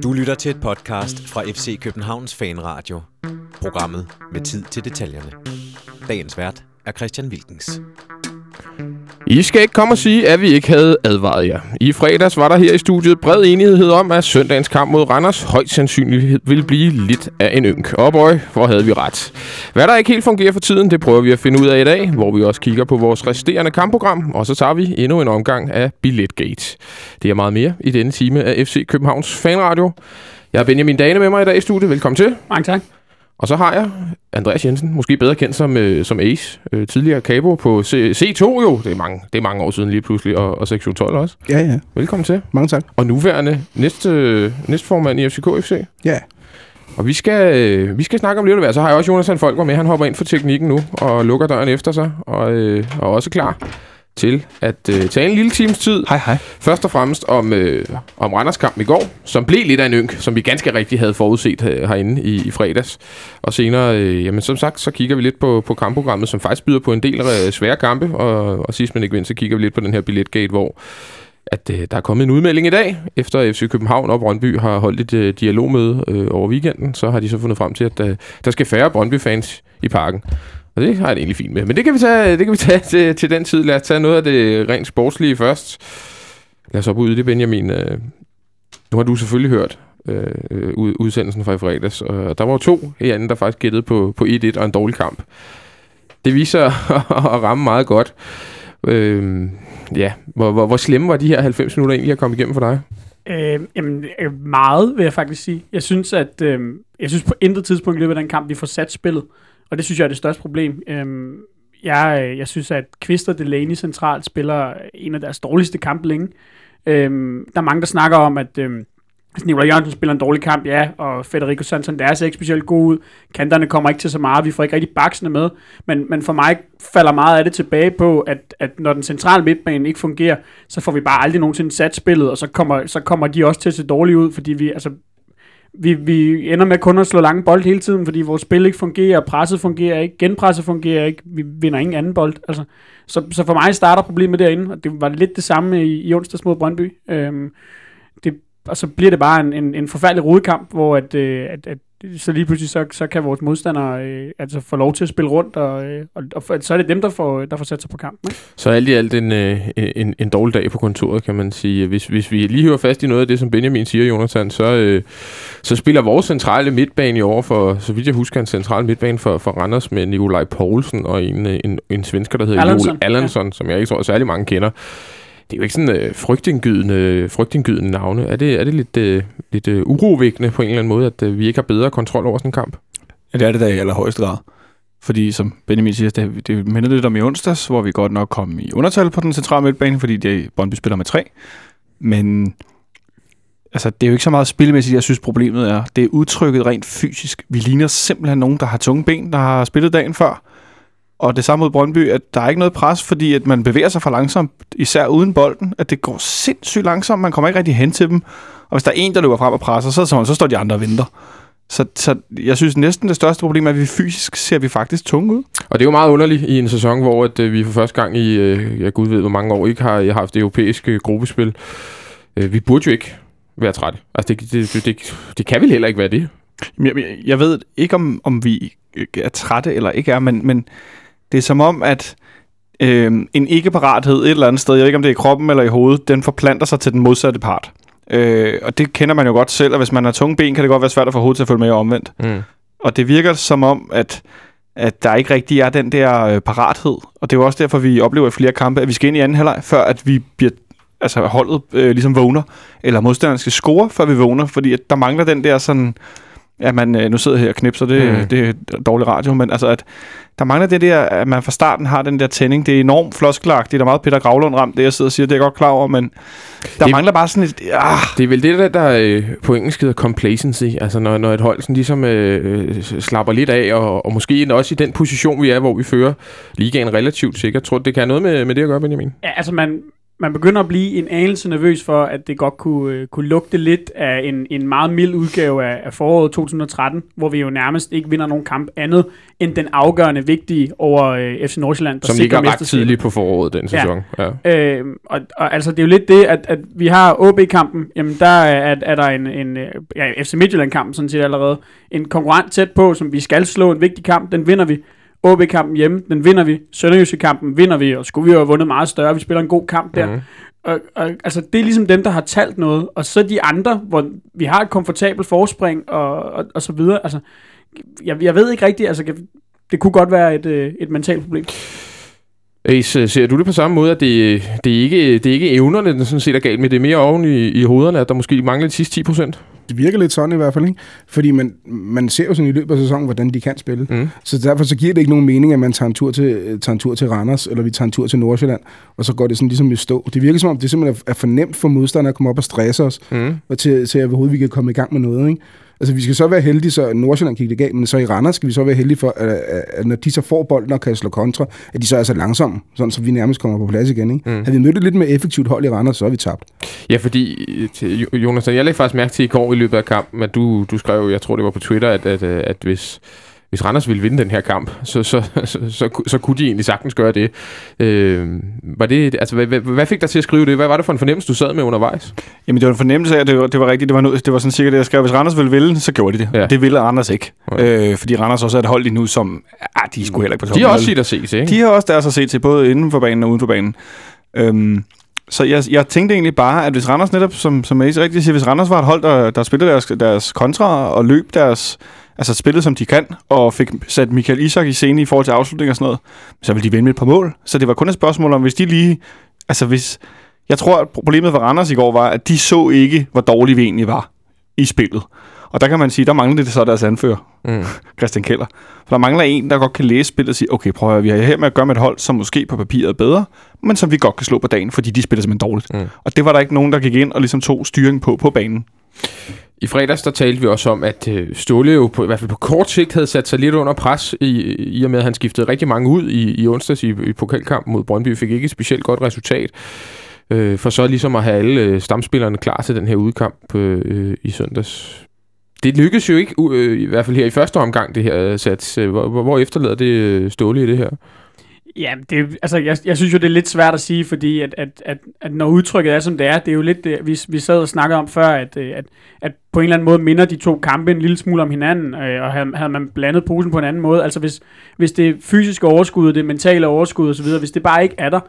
Du lytter til et podcast fra FC Københavns Fanradio. Programmet med tid til detaljerne. Dagens vært er Christian Wilkens. I skal ikke komme og sige, at vi ikke havde advaret jer. I fredags var der her i studiet bred enighed om, at søndagens kamp mod Randers højst sandsynligt ville blive lidt af en ynk. Og boy, hvor havde vi ret. Hvad der ikke helt fungerer for tiden, det prøver vi at finde ud af i dag, hvor vi også kigger på vores resterende kampprogram, og så tager vi endnu en omgang af Billetgate. Det er meget mere i denne time af FC Københavns Fanradio. Jeg er Benjamin Dane med mig i dag i studiet. Velkommen til. Mange tak. Og så har jeg Andreas Jensen, måske bedre kendt som, øh, som Ace, øh, tidligere Cabo på C- C2 jo. Det er, mange, det er mange år siden lige pludselig, og, og sektion 12 også. Ja, ja. Velkommen til. Mange tak. Og nuværende næste, næstformand i FCK FC. Ja. Og vi skal, øh, vi skal snakke om lidt af. Så har jeg også Jonas Folk med. Han hopper ind for teknikken nu og lukker døren efter sig. Og, øh, og også klar til at øh, tage en lille times tid. Hej, hej. Først og fremmest om, øh, om Randers kamp i går, som blev lidt af en ynk, som vi ganske rigtigt havde forudset øh, herinde i, i fredags. Og senere, øh, jamen som sagt, så kigger vi lidt på, på kampprogrammet, som faktisk byder på en del øh, svære kampe. Og, og sidst men ikke mindst, så kigger vi lidt på den her billetgate, hvor at øh, der er kommet en udmelding i dag, efter FC København og Brøndby har holdt et øh, dialogmøde øh, over weekenden, så har de så fundet frem til, at øh, der skal færre Brøndby-fans i parken. Og det har jeg det egentlig fint med. Men det kan vi tage, det kan vi tage til, til den tid. Lad os tage noget af det rent sportslige først. Lad os op ud i det, Benjamin. Øh, nu har du selvfølgelig hørt øh, øh udsendelsen fra i fredags. Og der var jo to herinde, der faktisk gættede på, på 1-1 og en dårlig kamp. Det viser at ramme meget godt. Øh, ja, hvor, hvor, hvor slemme var de her 90 minutter egentlig at komme igennem for dig? Øh, jamen, øh, meget vil jeg faktisk sige. Jeg synes, at øh, jeg synes på intet tidspunkt i løbet af den kamp, vi får sat spillet. Og det synes jeg er det største problem. Øhm, jeg, øh, jeg synes, at Kvist og Delaney centralt spiller en af deres dårligste kampe længe. Øhm, der er mange, der snakker om, at øhm, Nicolai Jørgensen spiller en dårlig kamp, ja, og Federico Santander ser ikke specielt god ud. Kanterne kommer ikke til så meget, vi får ikke rigtig baksene med. Men, men for mig falder meget af det tilbage på, at, at når den centrale midtbane ikke fungerer, så får vi bare aldrig nogensinde sat spillet, og så kommer, så kommer de også til at se dårligt ud, fordi vi, altså, vi, vi ender med kun at slå lange bold hele tiden, fordi vores spil ikke fungerer, presset fungerer ikke, genpresset fungerer ikke, vi vinder ingen anden bold. Altså, så, så for mig starter problemet derinde, og det var lidt det samme i, i onsdags mod Brøndby. Øhm, det, og så bliver det bare en, en, en forfærdelig rodekamp, hvor at, øh, at, at så lige pludselig så, så kan vores modstandere øh, altså få lov til at spille rundt, og, øh, og, og så er det dem, der får, der får sat sig på kampen. Ikke? Så alt i alt en, øh, en, en dårlig dag på kontoret, kan man sige. Hvis, hvis vi lige hører fast i noget af det, som Benjamin siger, Jonathan, så, øh, så spiller vores centrale midtbane i år for, så vidt jeg husker, en central midtbane for, for Randers med Nikolaj Poulsen og en, øh, en, en svensker, der hedder Allansson, Joel Allansson, ja. som jeg ikke tror, særlig mange kender. Det er jo ikke sådan øh, frygtindgydende, frygtindgydende navne. Er det, er det lidt, øh, lidt øh, urovækkende på en eller anden måde, at øh, vi ikke har bedre kontrol over sådan en kamp? Ja, det er det da i allerhøjeste grad. Fordi som Benjamin siger, det, det minder lidt om i onsdags, hvor vi godt nok kom i undertal på den centrale midtbane, fordi det Brøndby spiller med tre. Men altså, det er jo ikke så meget spilmæssigt, jeg synes problemet er. Det er udtrykket rent fysisk. Vi ligner simpelthen nogen, der har tunge ben, der har spillet dagen før. Og det samme mod Brøndby, at der er ikke noget pres, fordi at man bevæger sig for langsomt, især uden bolden, at det går sindssygt langsomt, man kommer ikke rigtig hen til dem. Og hvis der er en, der løber frem og presser, så, om, så står de andre og venter. Så, så jeg synes næsten det største problem er, at vi fysisk ser vi faktisk tunge ud. Og det er jo meget underligt i en sæson, hvor at, øh, vi for første gang i, øh, jeg gud ved hvor mange år, ikke har haft europæisk øh, gruppespil. Øh, vi burde jo ikke være trætte. Altså, det, det, det, det, det kan vel heller ikke være det. Jeg, jeg ved ikke, om, om vi er trætte eller ikke er, men, men det er som om, at øh, en ikke-parathed et eller andet sted, jeg ved ikke, om det er i kroppen eller i hovedet, den forplanter sig til den modsatte part. Øh, og det kender man jo godt selv, og hvis man har tunge ben, kan det godt være svært at få hovedet til at følge med og omvendt. Mm. Og det virker som om, at, at der ikke rigtig er den der øh, parathed. Og det er jo også derfor, vi oplever i flere kampe, at vi skal ind i anden halvleg, før at vi bliver altså holdet øh, ligesom vågner, eller modstanderen skal score, før vi vågner, fordi at der mangler den der sådan, at man, øh, nu sidder jeg her og knipser, det, Mm. det er dårlig radio, men altså, at der mangler det der, at man fra starten har den der tænding. Det er enormt floskelagt. Det er der meget Peter Gravlund ramt, det jeg sidder og siger, det er jeg godt klar over, men der Det- mangler bare sådan et, ah, Det er vel det, der, der øh, på engelsk hedder complacency. Altså når, når et hold sådan ligesom øh, slapper lidt af, og, og måske også i den position, vi er, hvor vi fører ligaen relativt sikkert. Tror du, det kan have noget med, med det at gøre, Benjamin? Ja, altså man, man begynder at blive en anelse nervøs for, at det godt kunne, øh, kunne lugte lidt af en, en meget mild udgave af, af foråret 2013, hvor vi jo nærmest ikke vinder nogen kamp andet end den afgørende vigtige over øh, FC Nordsjælland, der Som ligger ret tidligt på foråret den sæson. Ja. ja. Øh, og, og altså, det er jo lidt det, at, at vi har OB-kampen, jamen der er, er der en, en øh, ja, FC Midtjylland-kampen sådan set allerede, en konkurrent tæt på, som vi skal slå en vigtig kamp, den vinder vi. OB-kampen hjemme, den vinder vi. Sønderjyske-kampen vinder vi, og skulle vi jo have vundet meget større, vi spiller en god kamp der. Mhm. Og, og, altså, det er ligesom dem, der har talt noget, og så de andre, hvor vi har et komfortabelt forspring, og, og, og så videre. Altså, jeg, jeg ved ikke rigtigt, altså, det kunne godt være et, øh, et mentalt problem. Ace, ser du det på samme måde, at det, det, er ikke, det er ikke evnerne, den sådan set er galt med, det er mere oven i, i hovederne, at der måske mangler de sidste 10 procent? Det virker lidt sådan i hvert fald, ikke? Fordi man, man ser jo sådan i løbet af sæsonen, hvordan de kan spille. Mm. Så derfor så giver det ikke nogen mening, at man tager en tur til, tager en tur til Randers, eller vi tager en tur til Nordsjælland, og så går det sådan ligesom i stå. Det virker som om, det simpelthen er, for nemt for modstandere at komme op og stresse os, Mm. og til, til at overhovedet vi kan komme i gang med noget, ikke? Altså, vi skal så være heldige, så Nordsjælland gik det galt, men så i Randers skal vi så være heldige for, at, at, at når de så får bolden og kan slå kontra, at de så er så langsomme, sådan så vi nærmest kommer på plads igen, ikke? Mm. Havde vi mødt et lidt mere effektivt hold i Randers, så er vi tabt. Ja, fordi, Jonas, jeg lagde faktisk mærke til i går i løbet af kampen, at du, du skrev, jeg tror det var på Twitter, at, at, at hvis, hvis Randers ville vinde den her kamp, så, så, så, så, så kunne de egentlig sagtens gøre det. Øh, var det altså, hvad, hvad, fik dig til at skrive det? Hvad var det for en fornemmelse, du sad med undervejs? Jamen, det var en fornemmelse af, at det var, det var rigtigt. Det var, noget, det var sådan cirka det, jeg skrev. Hvis Randers ville vinde, så gjorde de det. Ja. Det ville Randers ikke. Nej. Øh, fordi Randers også er et hold lige nu, som... Ah, de sgu heller ikke på. De har også sit at se til, ikke? De har også deres at se til, både inden for banen og uden for banen. Øhm, så jeg, jeg tænkte egentlig bare, at hvis Randers netop, som, som Ace rigtig siger, hvis Randers var et hold, der, der spillede deres, deres kontra og løb deres, altså spillede som de kan, og fik sat Michael Isak i scene i forhold til afslutning og sådan noget, så ville de vinde med et par mål. Så det var kun et spørgsmål om, hvis de lige, altså hvis, jeg tror, at problemet for Randers i går var, at de så ikke, hvor dårlige vi egentlig var i spillet. Og der kan man sige, der manglede det så deres anfører. Mm. Christian Keller. For der mangler en, der godt kan læse spillet og sige, okay, prøv at høre, vi har her med at gøre med et hold, som måske på papiret er bedre, men som vi godt kan slå på dagen, fordi de spiller simpelthen dårligt. Mm. Og det var der ikke nogen, der gik ind og ligesom tog styring på på banen. I fredags, der talte vi også om, at øh, Ståle jo på, i hvert fald på kort sigt havde sat sig lidt under pres, i, i og med, at han skiftede rigtig mange ud i, i onsdags i, i pokalkampen mod Brøndby. Fik ikke et specielt godt resultat. Øh, for så ligesom at have alle øh, stamspillerne klar til den her udkamp øh, øh i søndags. Det lykkedes jo ikke, øh, i hvert fald her i første omgang, det her øh, sats. Hvor, hvor, efterlader det Ståle i det her? Ja, det, altså, jeg, jeg synes jo, det er lidt svært at sige, fordi at, at, at, at når udtrykket er, som det er, det er jo lidt det, vi, vi sad og snakkede om før, at, øh, at, at på en eller anden måde minder de to kampe en lille smule om hinanden, øh, og havde, havde man blandet posen på en anden måde. Altså hvis, hvis det fysiske overskud, det mentale overskud osv., hvis det bare ikke er der,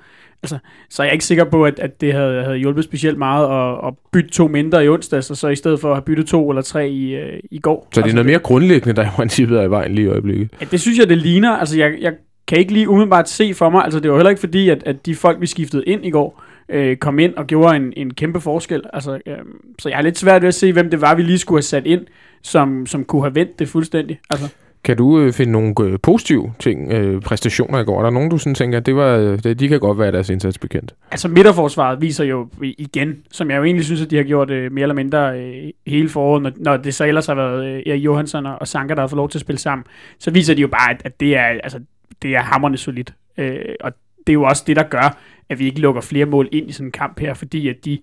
altså, så er jeg ikke sikker på, at, at det havde, havde hjulpet specielt meget at, at bytte to mindre i onsdags, og så i stedet for at have byttet to eller tre i, øh, i går. Så det er altså, noget mere grundlæggende, der i princippet er i vejen lige i øjeblikket. Ja, det synes jeg, det ligner. Altså, jeg, jeg kan ikke lige umiddelbart se for mig, altså det var heller ikke fordi, at, at de folk, vi skiftede ind i går, øh, kom ind og gjorde en, en kæmpe forskel. Altså, øh, så jeg har lidt svært ved at se, hvem det var, vi lige skulle have sat ind, som, som kunne have vendt det fuldstændig. Altså, Kan du øh, finde nogle øh, positive ting, øh, præstationer i går? Er der nogen, du sådan tænker, at det var, øh, det, de kan godt være deres indsats bekendt? altså midterforsvaret viser jo igen, som jeg jo egentlig synes, at de har gjort øh, mere eller mindre øh, hele foråret, når, når det så ellers har været øh, Erik Johansson og, og Sanka, der har fået lov til at spille sammen, så viser de jo bare, at, at det er, altså, det er hammerne solidt. Øh, og det er jo også det, der gør, at vi ikke lukker flere mål ind i sådan en kamp her, fordi at de,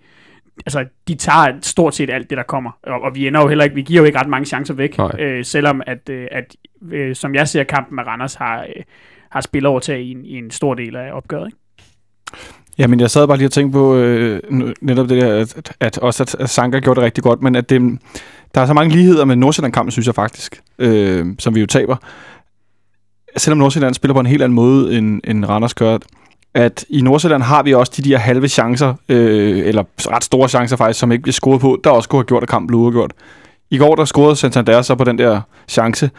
altså, de tager stort set alt det, der kommer. Og, og vi ender jo heller ikke, vi giver jo ikke ret mange chancer væk, Nej. øh, selvom at, øh, at øh, som jeg ser kampen med Randers, har, øh, har spilleovertag i en, i en stor del af opgøret. Ikke? Ja, men jeg sad bare lige og tænkte på øh, netop det der, at, at også at, at Sanka gjorde det rigtig godt, men at det, der er så mange ligheder med Nordsjælland-kampen, synes jeg faktisk, øh, som vi jo taber. Selvom Nordsjælland spiller på en helt anden måde, end, end Randers gør, at i Nordsjælland har vi også de der halve chancer, øh, eller ret store chancer faktisk, som ikke bliver scoret på, der også kunne have gjort, at kampen blev uafgjort. I går, der scorede Santander så på den der chance,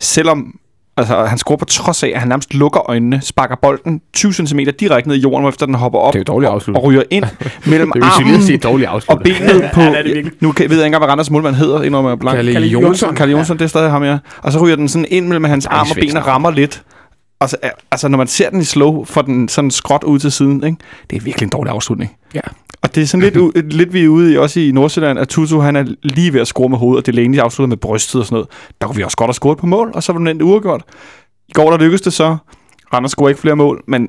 selvom altså, han scorer på trods af, at han nærmest lukker øjnene, sparker bolden 20 cm direkte ned i jorden, efter den hopper op Det er afsluttet. og ryger ind mellem Det er armen set dårligt og benet på... Ja, er virkelig. nu kan, ved jeg ikke engang, hvad Randers målmand hedder, indrømmer jeg blank. Kalle Jonsson. Kalle Jonsson, det er stadig ham, ja. Og så ryger den sådan ind mellem hans arm og ben og rammer lidt. Og så, altså, når man ser den i slow, får den sådan skråt ud til siden, ikke? det er virkelig en dårlig afslutning. Ja. Og det er sådan lidt, u- lidt vi er ude i, også i Nordsjælland, at Tutu han er lige ved at score med hovedet, og Delaney afslutter med brystet og sådan noget. Der kunne vi også godt have scoret på mål, og så var den endt uafgjort. I går der lykkedes det så. Randers scorer ikke flere mål, men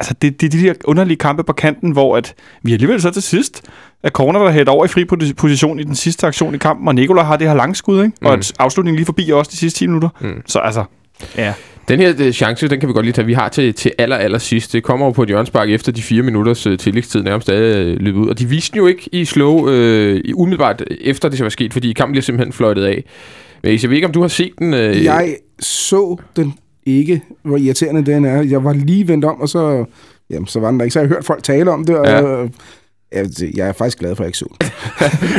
altså det, det er de der underlige kampe på kanten, hvor at vi alligevel så til sidst, at Corner der hætter over i fri posi- position i den sidste aktion i kampen, og Nikola har det her langskud, ikke? Mm. og Mm. at afslutningen lige forbi også de sidste 10 minutter. Mm. Så altså, ja. Den her øh, chance, den kan vi godt lige tage. Vi har til, til aller, aller sidst. Det kommer jo på et hjørnspark efter de fire minutters øh, tillægstid nærmest er øh, løbet ud. Og de viste den jo ikke i slow øh, i umiddelbart efter det var sket, fordi kampen bliver simpelthen fløjtet af. Men jeg ved ikke, om du har set den. Øh, Jeg så den ikke, hvor irriterende den er. Jeg var lige vendt om, og så, jamen, så var den der ikke. Så jeg hørt folk tale om det, og Ja. Ja. jeg, jeg er faktisk glad for, at jeg ikke så den.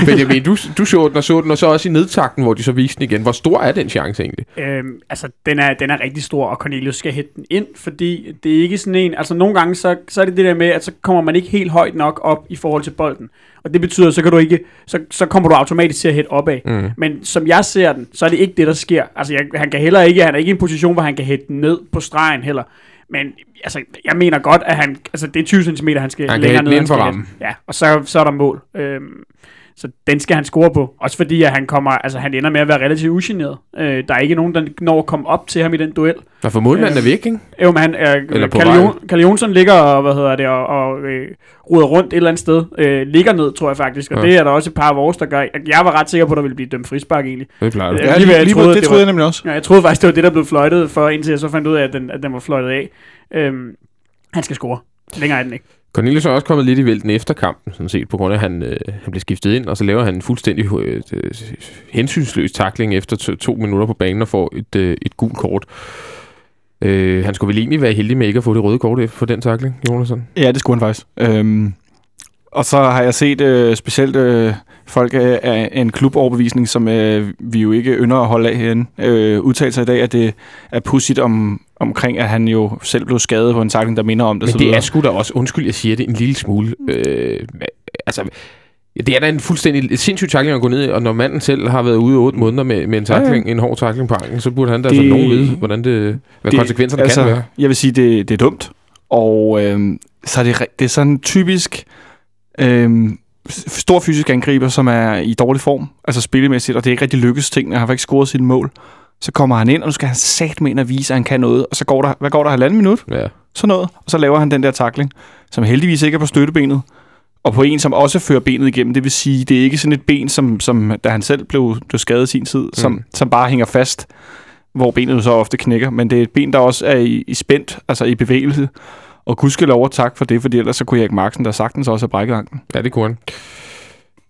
Men jeg mener, du, du så den og så den, og så også i nedtakten, hvor de så viste den igen. Hvor stor er den chance egentlig? Øhm, altså, den er, den er rigtig stor, og Cornelius skal hætte den ind, fordi det er ikke sådan en... Altså, nogle gange, så, så er det det der med, at så kommer man ikke helt højt nok op i forhold til bolden. Og det betyder, så kan du ikke... Så, så kommer du automatisk til at hætte opad. Mm. Men som jeg ser den, så er det ikke det, der sker. Altså, jeg, han kan heller ikke... Han er ikke i en position, hvor han kan hætte den ned på stregen heller. Men altså, jeg mener godt, at han... Altså, det er 20 cm, han skal Han længere ned. inden for han skal rammen. Ja, og så, så er der mål. Øhm, så den skal han score på. Også fordi, at han kommer, altså han ender med at være relativt ugeneret. Øh, der er ikke nogen, der når at komme op til ham i den duel. Og for målmanden er Øh, væk, ikke? Jo, men han, øh, Kalle, Jonsson ligger og, hvad hedder det, og, og øh, ruder rundt et eller andet sted. Øh, ligger ned, tror jeg faktisk. Og Ja. det er der også et par af vores, der gør. Jeg var ret sikker på, at der ville blive dømt frispark egentlig. Det plejer du. Ja, Ja, lige lige, hvad jeg lige, troede, det, det troede jeg nemlig også. Ja, jeg troede faktisk, det var det, der blev fløjtet for, indtil jeg så fandt ud af, at den, at den var fløjtet af. Øhm, han skal score. Længere er den ikke. Cornelius er også kommet lidt i vælten efter kampen, sådan set, på grund af, at han, øh, han blev skiftet ind, og så laver han en fuldstændig øh, øh, hensynsløs takling efter to, to minutter på banen og får et, øh, et gult kort. Øh, han skulle vel egentlig være heldig med ikke at få det røde kort efter for den takling, Jonasson? Ja, det skulle han faktisk. Øhm, og så har jeg set øh, specielt øh, folk af, af en kluboverbevisning, som øh, vi jo ikke ynder at holde af herinde, øh, udtale sig i dag, at det er pudsigt om, omkring, at han jo selv blev skadet på en takling, der minder om det. Men så det videre. er sgu da også, undskyld, jeg siger det en lille smule. Øh, altså, det er da en fuldstændig sindssyg takling at gå ned og når manden selv har været ude i otte måneder med, med en, Ja, ja. takling, en hård takling på anklen, så burde han da Det- som nogen vide, hvordan det, hvad det, konsekvenserne altså, kan være. Jeg vil sige, det, det er dumt. Og øhm, så er det, det er sådan typisk f- stor fysisk angriber, som er i dårlig form, altså spillemæssigt, og det er ikke rigtig lykkes tingene. Han har ikke scoret sit mål. Så kommer han ind, og nu skal han sat med ind og vise, at han kan noget. Og så går der, hvad går der, halvanden minut? Ja. Sådan noget. Og så laver han den der takling, som heldigvis ikke er på støttebenet. Og på en, som også fører benet igennem. Det vil sige, det er ikke sådan et ben, som, som da han selv blev, blev skadet i sin tid, som, Mm. som bare hænger fast, hvor benet så ofte knækker. Men det er et ben, der også er i, i spændt, altså i bevægelse. Og gudskelov og tak for det, fordi ellers så kunne Erik Marksen der sagtens også have brækket anklen. Ja, det kunne han.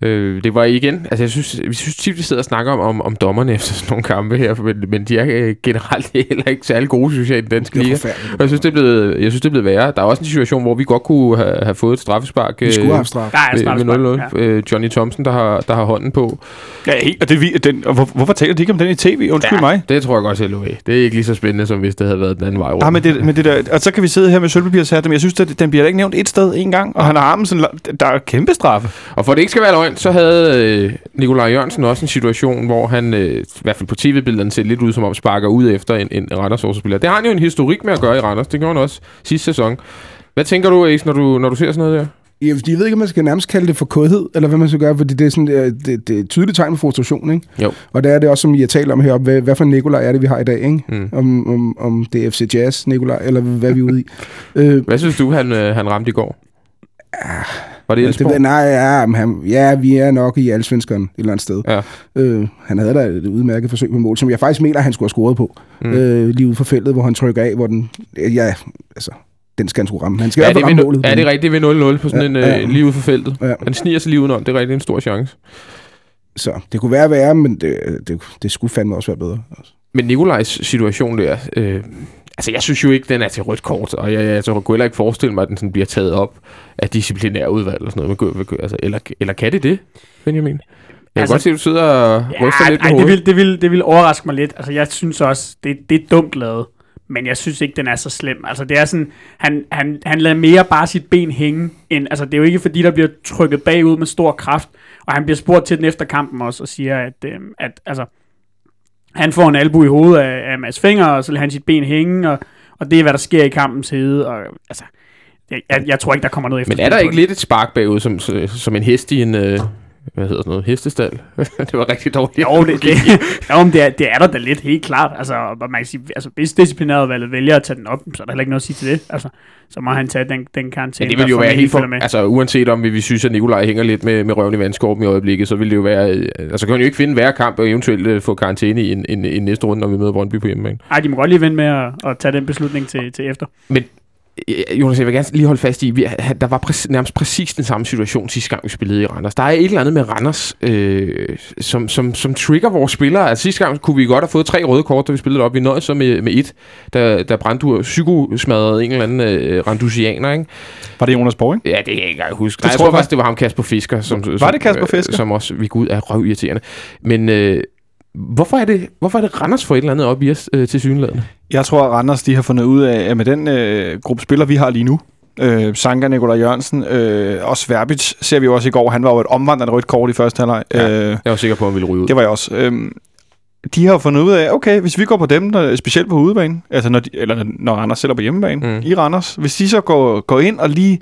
Øh, det var igen, altså jeg synes, vi synes tit, vi sidder og snakker om, om, om dommerne efter sådan nogle kampe her, men, men de er øh, generelt heller ikke særlig gode, synes jeg, i den danske liga. Og jeg synes, det er blevet, jeg synes, det er blevet værre. Der er også en situation, hvor vi godt kunne have, have fået et straffespark Vi skulle have haft straf. Ved, straffespark, ved 0-0. ja. Øh, Johnny Thompson, der har, der har hånden på. Ja, helt, og, det, vi- den, og hvor, hvorfor taler de ikke om den i tv? Undskyld ja. mig. Det tror jeg godt, jeg lå af. Det er ikke lige så spændende, som hvis det havde været den anden vej rundt. Ja, men det, men det der, og så kan vi sidde her med sølvpapirshatten, men jeg synes, at den bliver da ikke nævnt et sted en gang, og han har armen sådan, der er kæmpe straffe. Og for det ikke skal være løgn, så havde øh, Nikolaj Jørgensen også en situation, hvor han, øh, i hvert fald på tv-billederne, ser lidt ud som om sparker ud efter en, en randers spiller Det har han jo en historik med at gøre i Randers. Det gjorde han også sidste sæson. Hvad tænker du, Ace, når du, når du ser sådan noget der? Jeg, ved ikke, om man skal nærmest kalde det for kodhed, eller hvad man skal gøre, fordi det er, sådan, det, er- det, det er et tydeligt tegn på frustration, ikke? Jo. Og der er det også, som I har talt om heroppe, hvad, hvad for Nikolaj er det, vi har i dag, ikke? Mm. Om, om, om det er FC Jazz Nikolaj, eller hvad er vi ude i? øh, Hvad synes du, han, øh, han ramte i går? Var det det, Elsborg? ved- nej, ja, men han, ja, vi er nok i Allsvenskeren et eller andet sted. Ja. Øh, han havde da et udmærket forsøg på mål, som jeg faktisk mener, han skulle have scoret på. Mm. Øh, lige ude for feltet, hvor han trykker af, hvor den... Ja, altså, den skal han skulle ramme. Han skal Ja, det er, ramme ved, målet. er det rigtigt ved 0-0 på sådan Ja, en ja. øh, lige ude for feltet? Ja. Han sniger sig lige udenom. Det er rigtig en stor chance. Så det kunne være værre, men det, det, det skulle fandme også være bedre. Men Nikolajs situation der, øh, altså jeg synes jo ikke, den er til rødt kort, og jeg, jeg, jeg kunne heller ikke forestille mig, at den sådan bliver taget op af disciplinær udvalg eller sådan noget. Men, altså, eller, eller kan det det, Benjamin? Jeg kan Altså- godt se, at du sidder og ryster Ja, lidt ej, det, vil, det, vil, det vil overraske mig lidt. Altså, jeg synes også, det, det er dumt lavet. Men jeg synes ikke, den er så slem. Altså, det er sådan, han, han, han lader mere bare sit ben hænge. End, altså, det er jo ikke, fordi der bliver trykket bagud med stor kraft. Og han bliver spurgt til den efter kampen også, og siger, at, øh, at altså, han får en albu i hovedet af, af Mads Finger, og så lader han sit ben hænge, og, og det er, hvad der sker i kampens hede. Og, altså, jeg, jeg, jeg tror ikke, der kommer noget efter. Men er der ikke lidt et spark bagud, som, som en hest i en, øh, hvad hedder sådan noget, hestestal. det var rigtig dårligt. Jo, det, det, jo, men det, er, det er der da lidt helt klart. Altså, man kan sige, altså, hvis disciplinærudvalget vælger at tage den op, så er der heller ikke noget at sige til det. Altså, så må han tage den, den karantæne, Men det vil jo være helt for, med. altså uanset om vi, vi synes, at Nikolaj hænger lidt med, med røven i vandskorpen i øjeblikket, så vil det jo være, øh, altså kan man jo ikke finde værre kamp og eventuelt øh, få karantæne i en, en, en næste runde, når vi møder Brøndby på hjemmebane. Ej, de må godt lige vente med at, at tage den beslutning til, til efter. Øh, Jonas, jeg vil gerne lige holde fast i, vi, der var præcis, nærmest præcis den samme situation sidste gang, vi spillede i Randers. Der er et eller andet med Randers, øh, som, som, som trigger vores spillere. Altså, sidste gang kunne vi godt have fået tre røde kort, da vi spillede op. Vi nåede så med, med et, da, da Brandur psykosmadrede en eller anden øh, randusianer, ikke? Var det Jonas Borg, ikke? Ja, det kan jeg ikke huske. Det Nej, jeg tror jeg faktisk, det var ham Kasper Fisker. Som, Var som, det Kasper øh, Fisker? Som også, vi går ud af røv irriterende. Men øh, hvorfor, er det, hvorfor er det Randers for et eller andet op i os øh, til synlædende? Jeg tror, at Randers de har fundet ud af, at med den øh, gruppe spillere, vi har lige nu, øh, Sanka, Nikolaj Jørgensen, øh, også Verbic, ser vi jo også i går. Han var jo et omvandrende rødt kort i første halvleg. Ja. Øh, Jeg var sikker på, at han ville ryge ud. det var jeg også. Øh, de har fundet ud af, okay, hvis vi går på dem, der, specielt på udebane, altså når, de, eller når Randers selv er på hjemmebane, Mm. i Randers, hvis de så går, går ind og lige,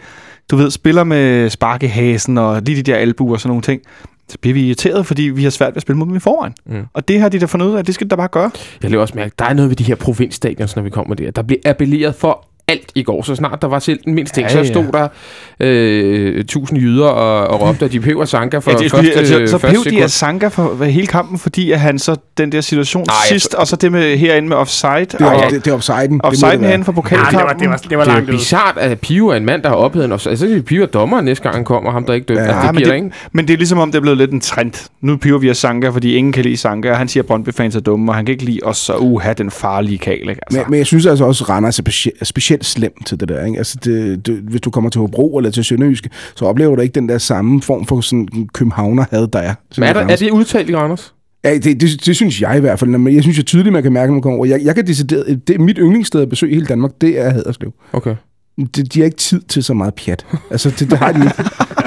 du ved, spiller med spark i hasen og lige de der albuer og sådan nogle ting, så bliver vi irriteret, fordi vi har svært ved at spille mod dem i forvejen. Mm. Og det har de da fundet ud af, det skal de da bare gøre. Jeg lever også mærke, der er noget ved de her provinsstadions, når vi kommer der. Der bliver appelleret for alt i går. Så snart der var selv den mindste ting, Ja, så stod der øh, tusind jyder og, og råbte, at de peber Sanka for Ja, det, første, altså, så første pev de Sanka for hvad, hele kampen, fordi at han så den der situation Nej, Ej, jeg sidst, og så det med herinde med offside, Det er, og det, det er offsiden. offside det må det herinde for Ja, det var, pokalkampen. det var, det var Det er langt jo ud. bizart, at Pio er en mand, der har ophedet en offside. Så kan Pio er dommeren næste gang, han kommer, ham der ikke dømte. Ja, Ja, altså, det men det- det, ikke. Men det er ligesom om, det er blevet lidt en trend. Nu piver vi af Sanka, fordi ingen kan lide Sanka, og han siger, at Brøndby-fans er dumme, og han kan ikke lide os, så uha, den farlige kal, ikke? Altså. Men, men jeg synes altså også, Randers er speci- er specielt slem til det der. Ikke? Altså det, det, hvis du kommer til Hobro eller til Sønderjyske, så oplever du ikke den der samme form for sådan københavner had der er. Men er, der, er det udtalt i Randers? Ja, det, det, det, synes jeg i hvert fald. Men jeg synes jo tydeligt, man kan mærke, når man kommer over. Jeg, jeg kan decideret, det er mit yndlingssted at besøge i hele Danmark, det er Haderslev. Okay. De, de har ikke tid til så meget pjat. Altså, det, det har de ikke.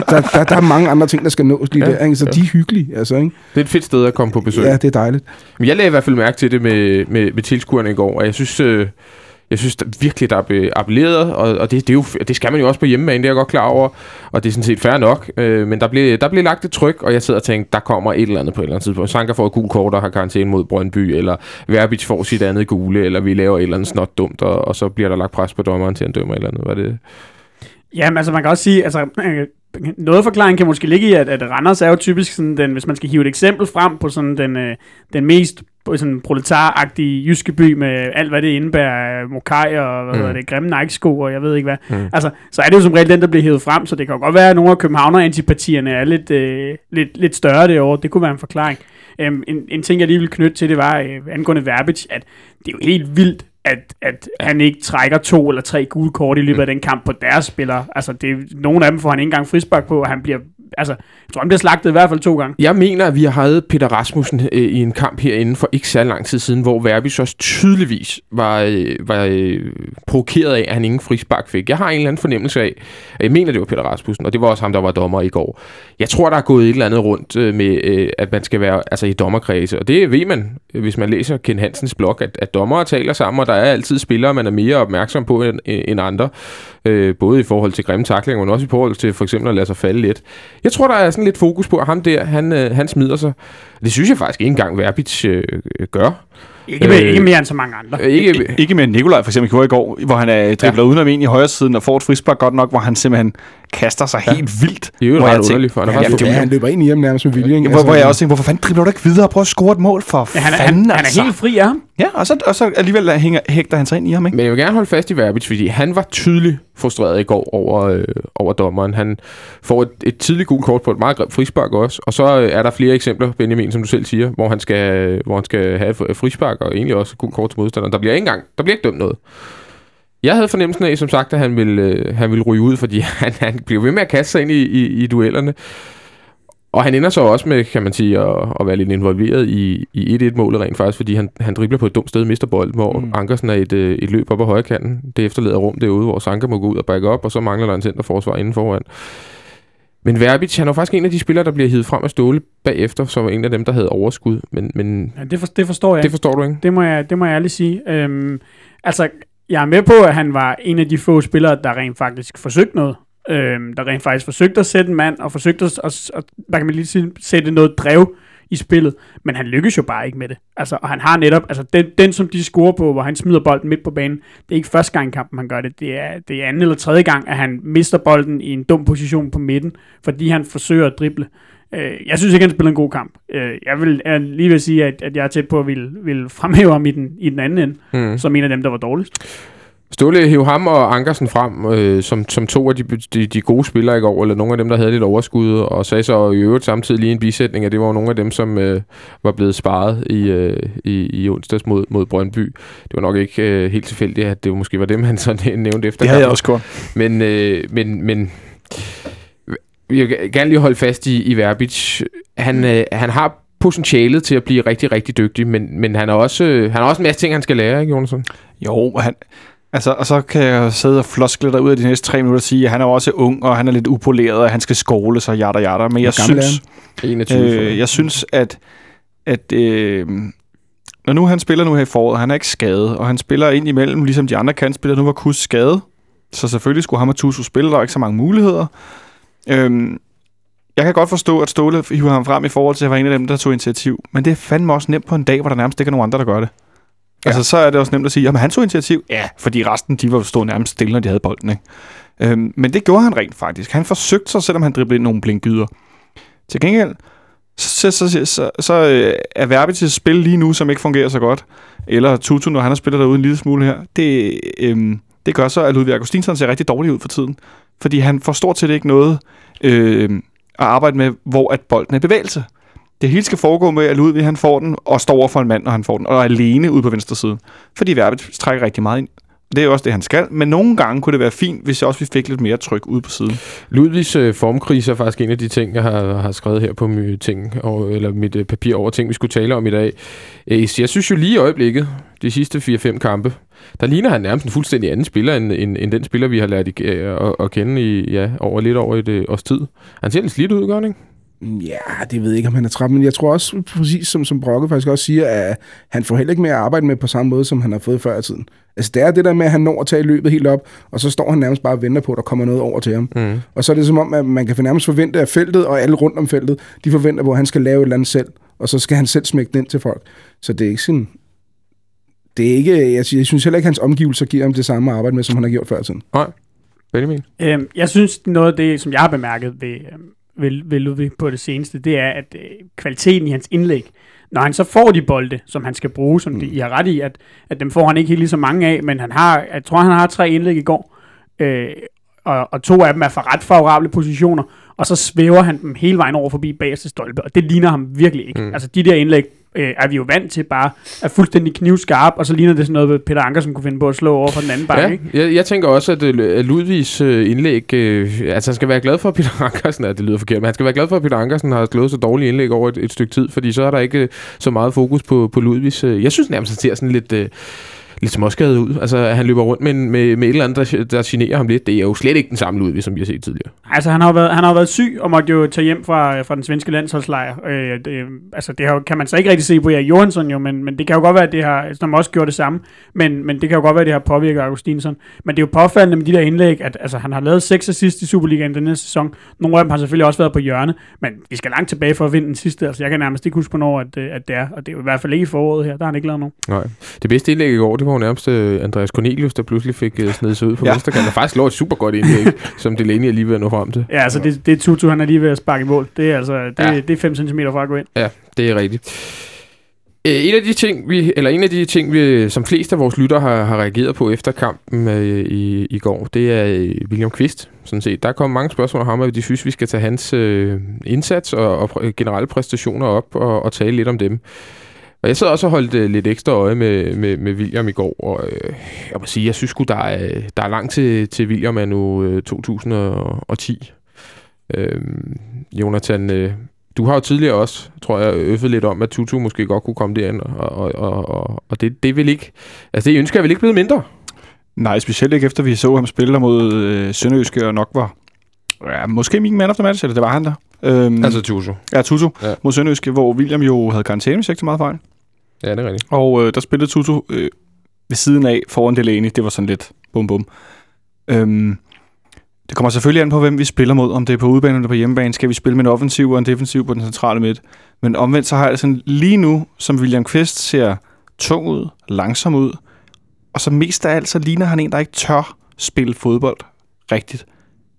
Der, der, der er mange andre ting, der skal nås lige ja, der. Ikke? Så ja. de er hyggelige, altså, ikke? Det er et fedt sted at komme på besøg. Ja, det er dejligt. Men jeg lagde i hvert fald mærke til det med, med, med tilskuerne i går, og jeg synes, øh, jeg synes der, virkelig, der er blevet appelleret, og, og det, det, er jo, det skal man jo også på hjemmebane, det er jeg godt klar over, og det er sådan set fair nok, øh, men der blev, der blev lagt et tryk, og jeg sidder og tænker, der kommer et eller andet på et eller andet tidspunkt. Sanka får et gul kort og har karantæne mod Brøndby, eller Verbic får sit andet gule, eller vi laver et eller andet snot dumt, og, og så bliver der lagt pres på dommeren til, at dømme et eller andet. Var det? Jamen, altså man kan også sige, altså øh, noget forklaring kan måske ligge i, at, at Randers er jo typisk sådan den, hvis man skal hive et eksempel frem på sådan den, øh, den mest sådan proletaragtige jyske by med alt, hvad det indebærer, øh, mokai og hvad Mm. hedder det, grimme Nike-sko og jeg ved ikke hvad. Mm. Altså, så er det jo som regel den, der bliver hævet frem, så det kan jo godt være, at nogle af københavner-antipatierne er lidt, øh, lidt, lidt større derovre. Det kunne være en forklaring. Um, en, en ting, jeg lige vil knytte til, det var øh, angående Verbic, at det er jo helt vildt, at, at han ikke trækker to eller tre gule kort i løbet af den kamp på deres spillere. Altså, det, nogle af dem får han ikke engang frispark på, og han bliver, altså, jeg tror, han bliver slagtet i hvert fald to gange. Jeg mener, at vi har haft Peter Rasmussen øh, i en kamp herinde for ikke så lang tid siden, hvor Verbi så tydeligvis var, øh, var øh, provokeret af, at han ingen frispark fik. Jeg har en eller anden fornemmelse af, jeg mener, det var Peter Rasmussen, og det var også ham, der var dommer i går. Jeg tror, der er gået et eller andet rundt øh, med, øh, at man skal være altså, i dommerkredse, og det ved man, hvis man læser Ken Hansens blog, at, at dommere taler sammen, og der er altid spillere, man er mere opmærksom på end, end andre, øh, både i forhold til grimme taklinger, men også i forhold til for eksempel at lade sig falde lidt. Jeg tror, der er sådan lidt fokus på, at ham der, han, øh, han smider sig. Det synes jeg faktisk ikke engang Verbitz øh, gør. Ikke, med, Øh, ikke mere end så mange andre. Øh, ikke, Ikke med Nikolaj for eksempel gjorde i går, hvor han er dribler ja. udenom en i højre siden og får et frispark godt nok, hvor han simpelthen kaster sig ja. helt vildt. det er jo ret underligt, for han Ja, Ja, han løber ind i ham nærmest med vilje. Ikke? Hvor, hvor jeg også tænkte, hvorfor fanden dribler du ikke videre og prøver at score et mål for Ja, han, er, fanden, han, han altså. er helt fri af ham. Ja, og så, og så alligevel hænger, hægter han sig ind i ham, ikke? Men jeg vil gerne holde fast i Verbic, fordi han var tydeligt frustreret i går over, øh, over dommeren. Han får et, et tidligt gult kort på et meget grimt frispark også, og så er der flere eksempler, Benjamin, som du selv siger, hvor han skal, hvor han skal have et frispark, og egentlig også gult kort til modstanderen. Der bliver ikke engang, der bliver ikke dømt noget. Jeg havde fornemmelsen af, som sagt, at han ville, øh, han ville ryge ud, fordi han, han bliver ved med at kaste sig ind i, i, i duellerne. Og han ender så også med, kan man sige, at, at være lidt involveret i, i 1-1-målet rent faktisk, fordi han, han dribler på et dumt sted mister bolden, hvor mm. Ankersen er et, øh, et løb op ad højre kanten. Det efterlader rum derude, hvor Sanka må gå ud og bakke op, og så mangler der en centerforsvar inden foran. Men Verbic, han jo faktisk en af de spillere, der bliver hivet frem af Ståle bagefter, som var en af dem, der havde overskud. Men, men Ja, det, for, det forstår jeg. det forstår du ikke? Det må jeg, det må jeg ærligt sige. Øhm, altså, jeg er med på, at han var en af de få spillere, der rent faktisk forsøgte noget. øh, der rent faktisk forsøgte at sætte en mand, og forsøgte at, at, kan man lige sige, sætte noget drev i spillet, men han lykkes jo bare ikke med det. Altså, og han har netop, altså den, den som de scorer på, hvor han smider bolden midt på banen, det er ikke første gang i kampen, han gør det. Det er, det er anden eller tredje gang, at han mister bolden i en dum position på midten, fordi han forsøger at drible. Øh, jeg synes ikke, han spiller en god kamp. Øh, jeg vil jeg lige vil sige, at, at jeg er tæt på at ville, ville fremhæve ham i den, i den anden ende, Mm. som en af dem, der var dårligst. Ståle hæv ham og Ankersen frem øh, som, som to af de, de, de gode spillere i går, eller nogle af dem, der havde lidt overskud, og sagde så i øvrigt samtidig lige en bisætning, at det var nogle af dem, som øh, var blevet sparet i, øh, i, i onsdags mod, mod Brøndby. Det var nok ikke øh, helt tilfældigt, at det måske var dem, han så nævnte efter Det havde jeg også gjort. Men, øh, men, men jeg vil gerne lige holde fast i, i Verbic. Han, øh, han har potentialet til at blive rigtig, rigtig dygtig, men, men han, har også, øh, han har også en masse ting, han skal lære, ikke, Jonas? Jo, han, altså, og så kan jeg sidde og floskle dig ud af de næste tre minutter og sige, at han er også ung, og han er lidt upoleret, og han skal skåle sig, jada jada. Men jeg synes, 21. øh, jeg synes, at, at øh, når nu han spiller nu her i foråret, han er ikke skadet, og han spiller ind imellem, ligesom de andre kantspillere, nu var Kus skadet, så selvfølgelig skulle ham og Tusu spille, der er ikke så mange muligheder. Øhm, jeg kan godt forstå, at Ståle hiver ham frem i forhold til at være en af dem, der tog initiativ, men det er fandme også nemt på en dag, hvor der nærmest ikke er nogen andre, der gør det. Ja. Altså, så er det også nemt at sige, at han tog initiativ. Ja, fordi resten, de var jo stå nærmest stille, når de havde bolden. Ikke? Øhm, men det gjorde han rent faktisk. Han forsøgte sig, selvom han driblede ind nogle blinkgyder. Til gengæld, så, så, så, så, så øh, er Verbits spil lige nu, som ikke fungerer så godt, eller Tutu, når han har spillet derude en lille smule her, det, øhm, det gør så, at Ludvig Augustinsson ser rigtig dårlig ud for tiden. Fordi han får stort set ikke noget øh, at arbejde med, hvor at bolden er bevægelse. Det hele skal foregå med, at Ludvig han får den, og står over for en mand, når han får den, og er alene ude på venstre side. Fordi Verbit trækker rigtig meget ind. Det er jo også det, han skal. Men nogle gange kunne det være fint, hvis jeg også vi fik lidt mere tryk ude på siden. Ludvigs øh, formkrise er faktisk en af de ting, jeg har, har skrevet her på mit, ting, og, eller mit øh, papir over ting, vi skulle tale om i dag. Øh, jeg synes jo lige i øjeblikket, de sidste 4-5 kampe, der ligner han nærmest en fuldstændig anden spiller, end, end, end den spiller, vi har lært i, øh, at, at kende i ja, over lidt over et øh, års tid. Han ser lidt slidt ud, gør han ikke? Ja, det ved jeg ikke, om han er træt, men jeg tror også, præcis som, som Brokke faktisk også siger, at han får heller ikke mere at arbejde med på samme måde, som han har fået før i tiden. Altså, det er det der med, at han når at tage løbet helt op, og så står han nærmest bare og venter på, at der kommer noget over til ham. Mm. Og så er det som om, at man kan nærmest forvente, at feltet og alle rundt om feltet, de forventer at han skal lave et eller andet selv, og så skal han selv smække det ind til folk. Så det er ikke sådan... Det er ikke, jeg, jeg synes heller ikke, at hans omgivelser giver ham det samme at arbejde med, som han har gjort før i tiden. Benjamin? Øhm, jeg synes, noget af det, som jeg har bemærket ved, øhm, ved, ved Ludvig på det seneste, det er, at øh, kvaliteten i hans indlæg, når han så får de bolde, som han skal bruge, som de, I har ret i, at, at dem får han ikke helt lige så mange af, men han har, jeg tror, han har tre indlæg i går, øh, og, og to af dem er fra ret favorable positioner, og så svæver han dem hele vejen over forbi bagerste stolpe, og det ligner ham virkelig ikke. Mm. Mm. Altså de der indlæg øh, er vi jo vant til bare er fuldstændig knivskarp, og så ligner det sådan noget, Peter Anker, som kunne finde på at slå over fra den anden bank, Ja, ikke? jeg, jeg tænker også, at, øh, at Ludvigs øh, indlæg... Øh, altså, han skal være glad for, at Peter Ankersen... at det lyder forkert, men han skal være glad for, at Peter Ankersen har slået så dårlige indlæg over et, et stykke tid, fordi så er der ikke øh, så meget fokus på, på Ludvigs... Øh, jeg synes nærmest, han ser sådan lidt... Øh, lidt småskadet ud. Altså, han løber rundt med, med, med et eller andet, der, der generer ham lidt. Det er jo slet ikke den samme Ludvig, som vi har set tidligere. Altså, han har jo været, han har været syg og måtte jo tage hjem fra, fra den svenske landsholdslejr. Øh, det, altså, det har, kan man så ikke rigtig se på Erik Johansson jo, men, men det kan jo godt være, at det har, som også gjort det samme, men, men det kan jo godt være, at det har påvirket Augustinsson. Men det er jo påfaldende med de der indlæg, at altså, han har lavet seks assist i Superligaen den her sæson. Nogle af dem har selvfølgelig også været på hjørne, men vi skal langt tilbage for at vinde den sidste. Altså, jeg kan nærmest ikke huske, hvornår at, øh, at det er, og det er jo i hvert fald ikke i foråret her. Der har han ikke lavet nogen. Nej. Det bedste indlæg i går, det var jo nærmest øh, Andreas Cornelius, der pludselig fik øh, snedet sig ud på ja. Ja. venstre kant. Og faktisk lå et super godt indlæg, som Delaney er lige ved at nå frem til. Ja, altså, det, det er Tutu, han er lige ved at sparke i mål. Det er altså, det, Ja. det er 5 cm fra at gå ind. Ja, det er rigtigt. Øh, En af de ting, vi, eller en af de ting, vi, som flest af vores lytter har, har reageret på efter kampen øh, i, i går, det er William Kvist, sådan set. Der er kommet mange spørgsmål om ham, og de synes, vi skal tage hans øh, indsats og, og generelle præstationer op og, og tale lidt om dem. Og jeg sad også og holdt øh, lidt ekstra øje med, med, med William i går, og øh, jeg må sige, jeg synes sgu, der er, der er langt til, til William er nu øh, 2010. Øh, Jonathan, øh, du har jo tidligere også, tror jeg, øffet lidt om, at Tutu måske godt kunne komme derind, og, og, og, og, og det, det vil ikke, altså det ønsker jeg vel ikke blevet mindre. Nej, specielt ikke efter vi så ham spille mod øh, Sønderjyske og nok var ja, måske min man of the match, eller det var han der. Øhm, Altså Tutu. ja, Tutu Ja. mod Sønderjyske, hvor William jo havde karantæne, hvis ikke så meget fejl. Ja, det er rigtigt. Og øh, der spillede Tutu øh, ved siden af foran Delaney. Det var sådan lidt bum bum. Øhm, Det kommer selvfølgelig an på, hvem vi spiller mod. Om det er på udebane eller på hjemmebane. Skal vi spille med en offensiv og en defensiv på den centrale midt. Men omvendt så har jeg sådan lige nu, som William Kvist ser tung ud, langsom ud. Og så mest af alt, så ligner han en, der ikke tør spille fodbold rigtigt.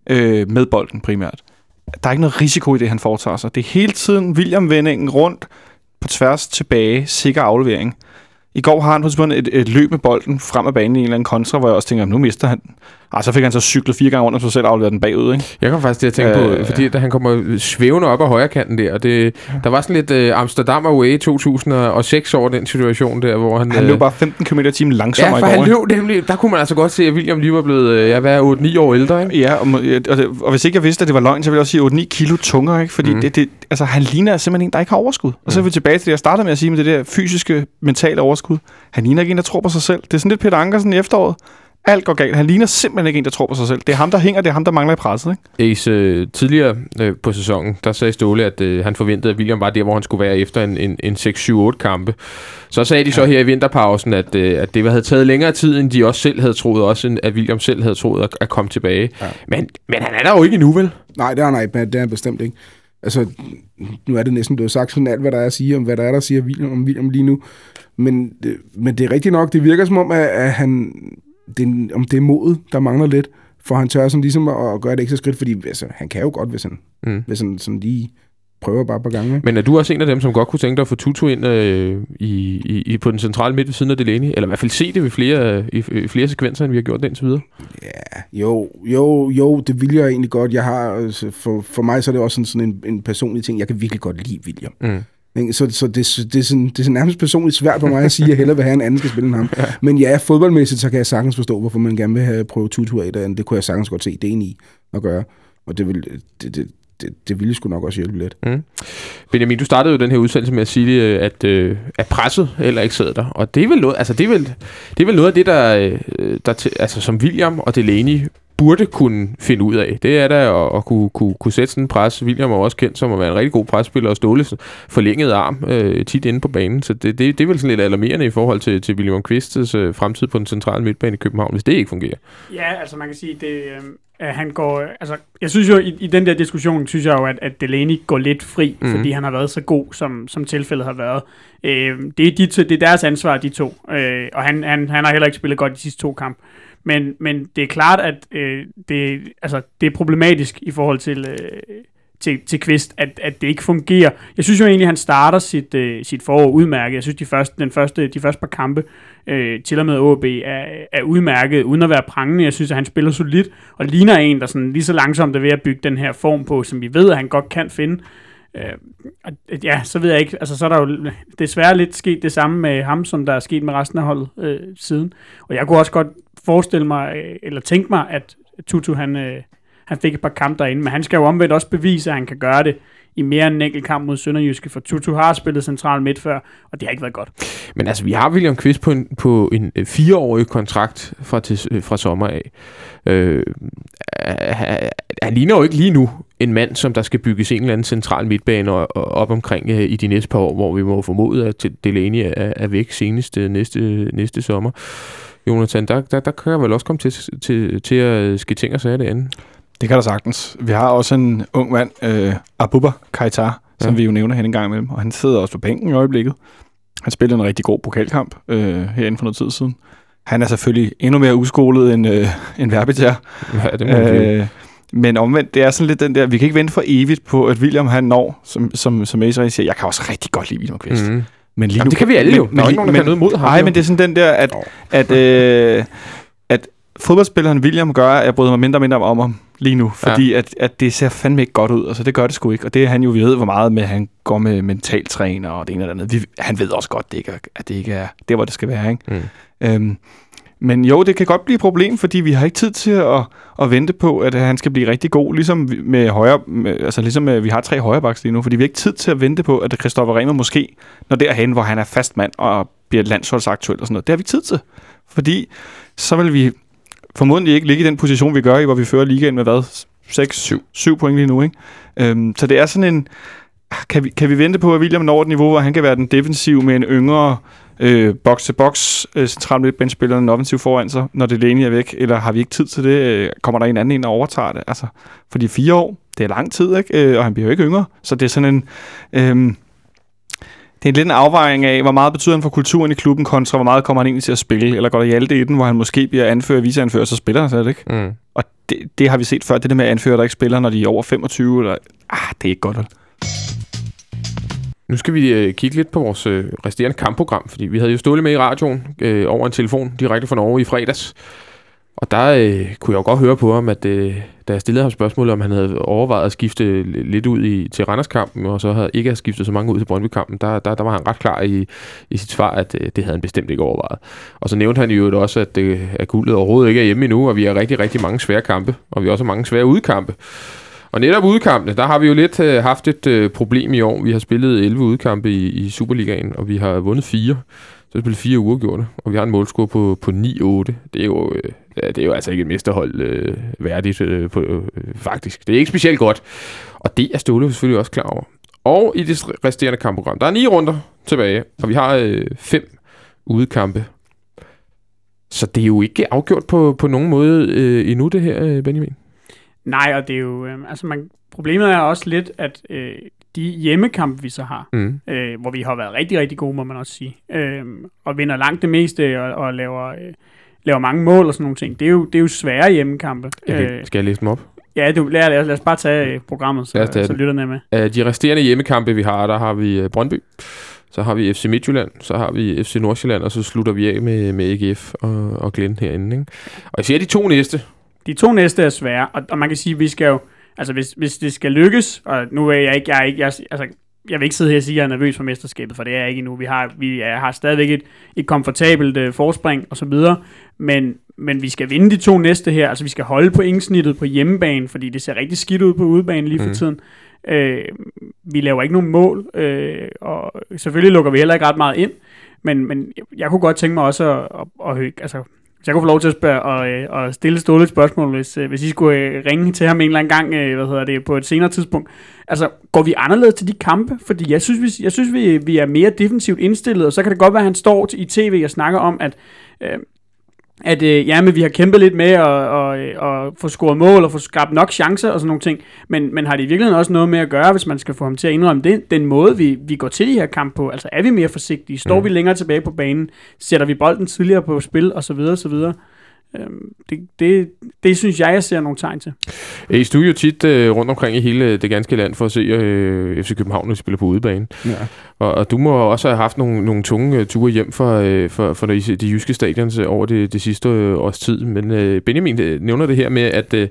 Øh, med bolden primært. Der er ikke noget risiko i det, han foretager sig. Det er hele tiden William-vendingen rundt på tværs tilbage, sikker aflevering. I går har han på et, et, et løb med bolden frem af banen i en eller anden kontra, hvor jeg også tænker, nu mister han den. Ah, så fik han så cyklet fire gange rundt om sig selv og afleveret den bagud, ikke? Jeg kom faktisk til at tænke øh, på, fordi da han kommer svævende op af højre kanten der, og det, der var sådan lidt uh, Amsterdam Away 2006 over den situation der, hvor han... Han løb bare 15 km i timen langsommere Ja, for han løb nemlig, der kunne man altså godt se, at William lige var blevet, ja, hvad er 8-9 år ældre, ikke? Ja, og, og, og hvis ikke jeg vidste, at det var løgn, så ville jeg også sige 8-9 kilo tungere, ikke? Fordi mm. det, det, altså, han ligner simpelthen en, der ikke har overskud. Og så er vi tilbage til det, jeg startede med at sige med det der fysiske, mentale overskud. Han ligner ikke en, der tror på sig selv. Det er sådan lidt Peter Ankersen i efteråret. Alt går galt. Han ligner simpelthen ikke en, der tror på sig selv. Det er ham, der hænger, det er ham, der mangler i presset, ikke? Ace, øh, tidligere øh, på sæsonen, der sagde Ståle, at øh, han forventede, at William var der, hvor han skulle være efter en, en, en 6-7-8 kampe. Så sagde de så her i vinterpausen, at, øh, at det havde taget længere tid, end de også selv havde troet, også end at William selv havde troet at, at komme tilbage. Ja. Men, men han er der jo ikke endnu, vel? Nej, det er han ikke, det er han bestemt ikke. Altså, nu er det næsten blevet sagt sådan alt, hvad der er at sige om, hvad der er, der siger William, om William lige nu. Men, det, men det er rigtigt nok, det virker som om, at, at han, det, om det er modet, der mangler lidt, for han tør sådan ligesom at, at gøre et ekstra skridt, fordi altså, han kan jo godt, hvis han, Mm. hvis han sådan lige prøver bare par gange. Men er du også en af dem, som godt kunne tænke dig at få Tutu ind øh, i, i, i, på den centrale midt ved siden af Delaney? Eller i hvert fald se det ved flere, i, i flere sekvenser, end vi har gjort det indtil videre? Ja, jo, jo, jo, det vil jeg egentlig godt. Jeg har, altså, for, for mig så er det også sådan, sådan en, en personlig ting. Jeg kan virkelig godt lide William. Mm. Så, så det, det, er sådan, det er sådan nærmest personligt svært for mig at sige, at jeg hellere vil have en anden, skal spille end ham. ja. Men ja, fodboldmæssigt, så kan jeg sagtens forstå, hvorfor man gerne vil have prøvet Tutu af derinde. Det kunne jeg sagtens godt se det i at gøre. Og det vil, det, det, det, det ville sgu nok også hjælpe lidt. Benjamin, du startede jo den her udsendelse med at sige, øh, at, øh, at presset heller ikke sidder der. Og det er vel noget, altså det er vel, det er vel noget af det, der, øh, der til, altså som William og Delaney burde kunne finde ud af. Det er da at, at kunne, kunne, kunne sætte sådan en pres. William er også kendt som at være en rigtig god presspiller og ståle forlænget arm øh, tit inde på banen. Så det, det, det er vel sådan lidt alarmerende i forhold til, til William Kvistes øh, fremtid på den centrale midtbane i København, hvis det ikke fungerer. Ja, altså man kan sige, det, øh, at han går, øh, altså jeg synes jo, i, i den der diskussion, synes jeg jo, at, at Delaney går lidt fri, mm. fordi han har været så god, som, som tilfældet har været. Øh, det, er de det er deres ansvar, de to, øh, og han, han, han har heller ikke spillet godt de sidste to kampe. Men, men det er klart, at øh, det, altså, det er problematisk i forhold til, øh, til, til Kvist, at, at det ikke fungerer. Jeg synes jo egentlig, at han starter sit, øh, sit forår udmærket. Jeg synes, de første, den første, de første par kampe, øh, til og med OB, er, er udmærket, uden at være prangende. Jeg synes, at han spiller solidt, og ligner en, der sådan lige så langsomt er ved at bygge den her form på, som vi ved, at han godt kan finde. Øh, øh ja, så ved jeg ikke, altså så er der jo øh, desværre lidt sket det samme med ham, som der er sket med resten af holdet øh, siden. Og jeg kunne også godt forestille mig, øh, eller tænke mig, at Tutu han, øh, han fik et par kampe derinde, men han skal jo omvendt også bevise, at han kan gøre det i mere end en enkelt kamp mod Sønderjyske, for Tutu har spillet central midt før, og det har ikke været godt. Men altså, vi har William Kvist på en, på en øh, fireårig kontrakt fra, til, øh, fra sommer af. Øh, han, han ligner jo ikke lige nu en mand, som der skal bygges en eller anden central midtbane og, og op omkring øh, i de næste par år, hvor vi må formode, at Delaney er, er væk senest øh, næste, næste sommer. Jonathan, der, der, der kan jeg vel også komme til, til, til at ske ting og sager derinde. Det kan der sagtens. Vi har også en ung mand, øh, Abuba Kaitar, som Ja. vi jo nævner hen en gang imellem, og han sidder også på bænken i øjeblikket. Han spillede en rigtig god pokalkamp øh, herinde for noget tid siden. Han er selvfølgelig endnu mere uskolet end, øh, end Verbitær. Ja, det må øh, men omvendt, det er sådan lidt den der, vi kan ikke vente for evigt på, at William han når, som, som, som Ace siger, jeg kan også rigtig godt lide William Kvist. mm. Men lige Jamen, nu, det kan vi alle jo. Der er ikke nogen, der men, kan noget mod ham. Nej, men det er sådan den der, at, at, øh, at fodboldspilleren William gør, at jeg bryder mig mindre og mindre om ham lige nu, fordi ja. at, at det ser fandme ikke godt ud. Altså, det gør det sgu ikke. Og det er han jo, vi ved, hvor meget med, han går med mentaltræner og det ene eller andet. Vi, han ved også godt, det ikke er, at det ikke er der, hvor det skal være. Ikke? Mm. Øhm, men jo, det kan godt blive et problem, fordi vi har ikke tid til at, at vente på, at han skal blive rigtig god, ligesom med højre, med, altså ligesom med, vi har tre højrebacks lige nu, fordi vi har ikke tid til at vente på, at Christoffer Remer måske når derhen, hvor han er fast mand og bliver landsholdsaktuel og sådan noget. Det har vi ikke tid til, fordi så vil vi formodentlig ikke ligge i den position, vi gør i, hvor vi fører ligaen med hvad? 6, 7, 7 point lige nu, ikke? Øhm, så det er sådan en... Kan vi, kan vi vente på, at William når et niveau, hvor han kan være den defensiv med en yngre øh, box til box øh, central midtbanespiller en offensiv foran sig, når det er væk, eller har vi ikke tid til det? Øh, kommer der en anden ind og overtager det? Altså, fordi fire år, det er lang tid, ikke? Øh, og han bliver jo ikke yngre, så det er sådan en... Øh, det er lidt en afvejning af, hvor meget betyder han for kulturen i klubben, kontra hvor meget kommer han egentlig til at spille, eller går der Hjalte i den, hvor han måske bliver anfører, viseanfører, så spiller han slet ikke. Mm. Og det, det, har vi set før, det der med at anføre, der ikke spiller, når de er over 25, eller, ah, det er ikke godt, vel? Nu skal vi øh, kigge lidt på vores øh, resterende kampprogram, fordi vi havde jo Ståle med i radioen øh, over en telefon direkte fra Norge i fredags. Og der øh, kunne jeg jo godt høre på ham, at øh, da jeg stillede ham spørgsmål, om han havde overvejet at skifte lidt ud i, til Randerskampen, og så havde ikke havde skiftet så mange ud til Brøndby-kampen, der, der, der var han ret klar i, i sit svar, at øh, det havde han bestemt ikke overvejet. Og så nævnte han jo også, at, øh, at guldet overhovedet ikke er hjemme endnu, og vi har rigtig, rigtig mange svære kampe, og vi har også mange svære udkampe. Og netop udkampene, der har vi jo lidt øh, haft et øh, problem i år. Vi har spillet 11 udkampe i, i Superligaen, og vi har vundet fire. Så vi spillet fire uafgjorte, og vi har en målscore på, på 9-8. Det er jo... Øh, ja, det er jo altså ikke et mesterhold øh, værdigt, øh, på, øh, faktisk. Det er ikke specielt godt. Og det er Ståle selvfølgelig også klar over. Og i det resterende kampprogram, der er ni runder tilbage, og vi har øh, fem udekampe. Så det er jo ikke afgjort på, på nogen måde øh, endnu, det her, øh, Benjamin. Nej, og det er jo... Øh, altså man, problemet er også lidt, at øh, de hjemmekampe, vi så har, Mm. øh, hvor vi har været rigtig, rigtig gode, må man også sige, øh, og vinder langt det meste, og, og laver, øh, laver mange mål og sådan nogle ting, det er jo, det er jo svære hjemmekampe. Jeg kan, skal jeg læse dem op? ja, du, lad, lad, lad os bare tage øh, programmet, så, så lytterne er med. Af de resterende hjemmekampe, vi har, der har vi øh, Brøndby, så har vi FC Midtjylland, så har vi FC Nordsjælland, og så slutter vi af med, med AGF og, og Glenn herinde. Ikke? Og især de to næste, De to næste er svære, og, og man kan sige, at vi skal jo, altså hvis, hvis det skal lykkes, og nu er jeg ikke, jeg er ikke, jeg, altså, jeg vil ikke sidde her og sige, at jeg er nervøs for mesterskabet, for det er jeg ikke endnu. Vi har, vi er, har stadigvæk et, et komfortabelt øh, forspring og så videre, men, men vi skal vinde de to næste her, altså vi skal holde på indsnittet på hjemmebane, fordi det ser rigtig skidt ud på udebane lige for Mhm. tiden. Øh, vi laver ikke nogen mål, øh, og selvfølgelig lukker vi heller ikke ret meget ind, men, men jeg, kunne godt tænke mig også at, at, at, at altså, jeg kunne få lov til at spørge og, øh, og stille Ståle et spørgsmål, hvis, øh, hvis I skulle øh, ringe til ham en eller anden gang, øh, hvad hedder det, på et senere tidspunkt. Altså, går vi anderledes til de kampe? Fordi jeg synes, vi, jeg synes vi, vi er mere defensivt indstillet, og så kan det godt være, at han står i tv og snakker om, at, øh, at øh, ja, men vi har kæmpet lidt med at, og, og få scoret mål og få skabt nok chancer og sådan nogle ting. Men, men har det i virkeligheden også noget med at gøre, hvis man skal få ham til at indrømme det, den måde, vi, vi går til de her kampe på? Altså, er vi mere forsigtige? Står mm. vi længere tilbage på banen? Sætter vi bolden tidligere på spil? Og så videre, og så videre. Øhm, det, det, det synes jeg, jeg ser nogle tegn til. I studio tit øh, rundt omkring i hele det ganske land for at se øh, FC København, når spiller på udebane. Ja. Og, og du må også have haft nogle, nogle tunge øh, ture hjem for, øh, for, for de, de jyske stadions øh, over det, det sidste øh, års tid. Men øh, Benjamin øh, nævner det her med, at, øh,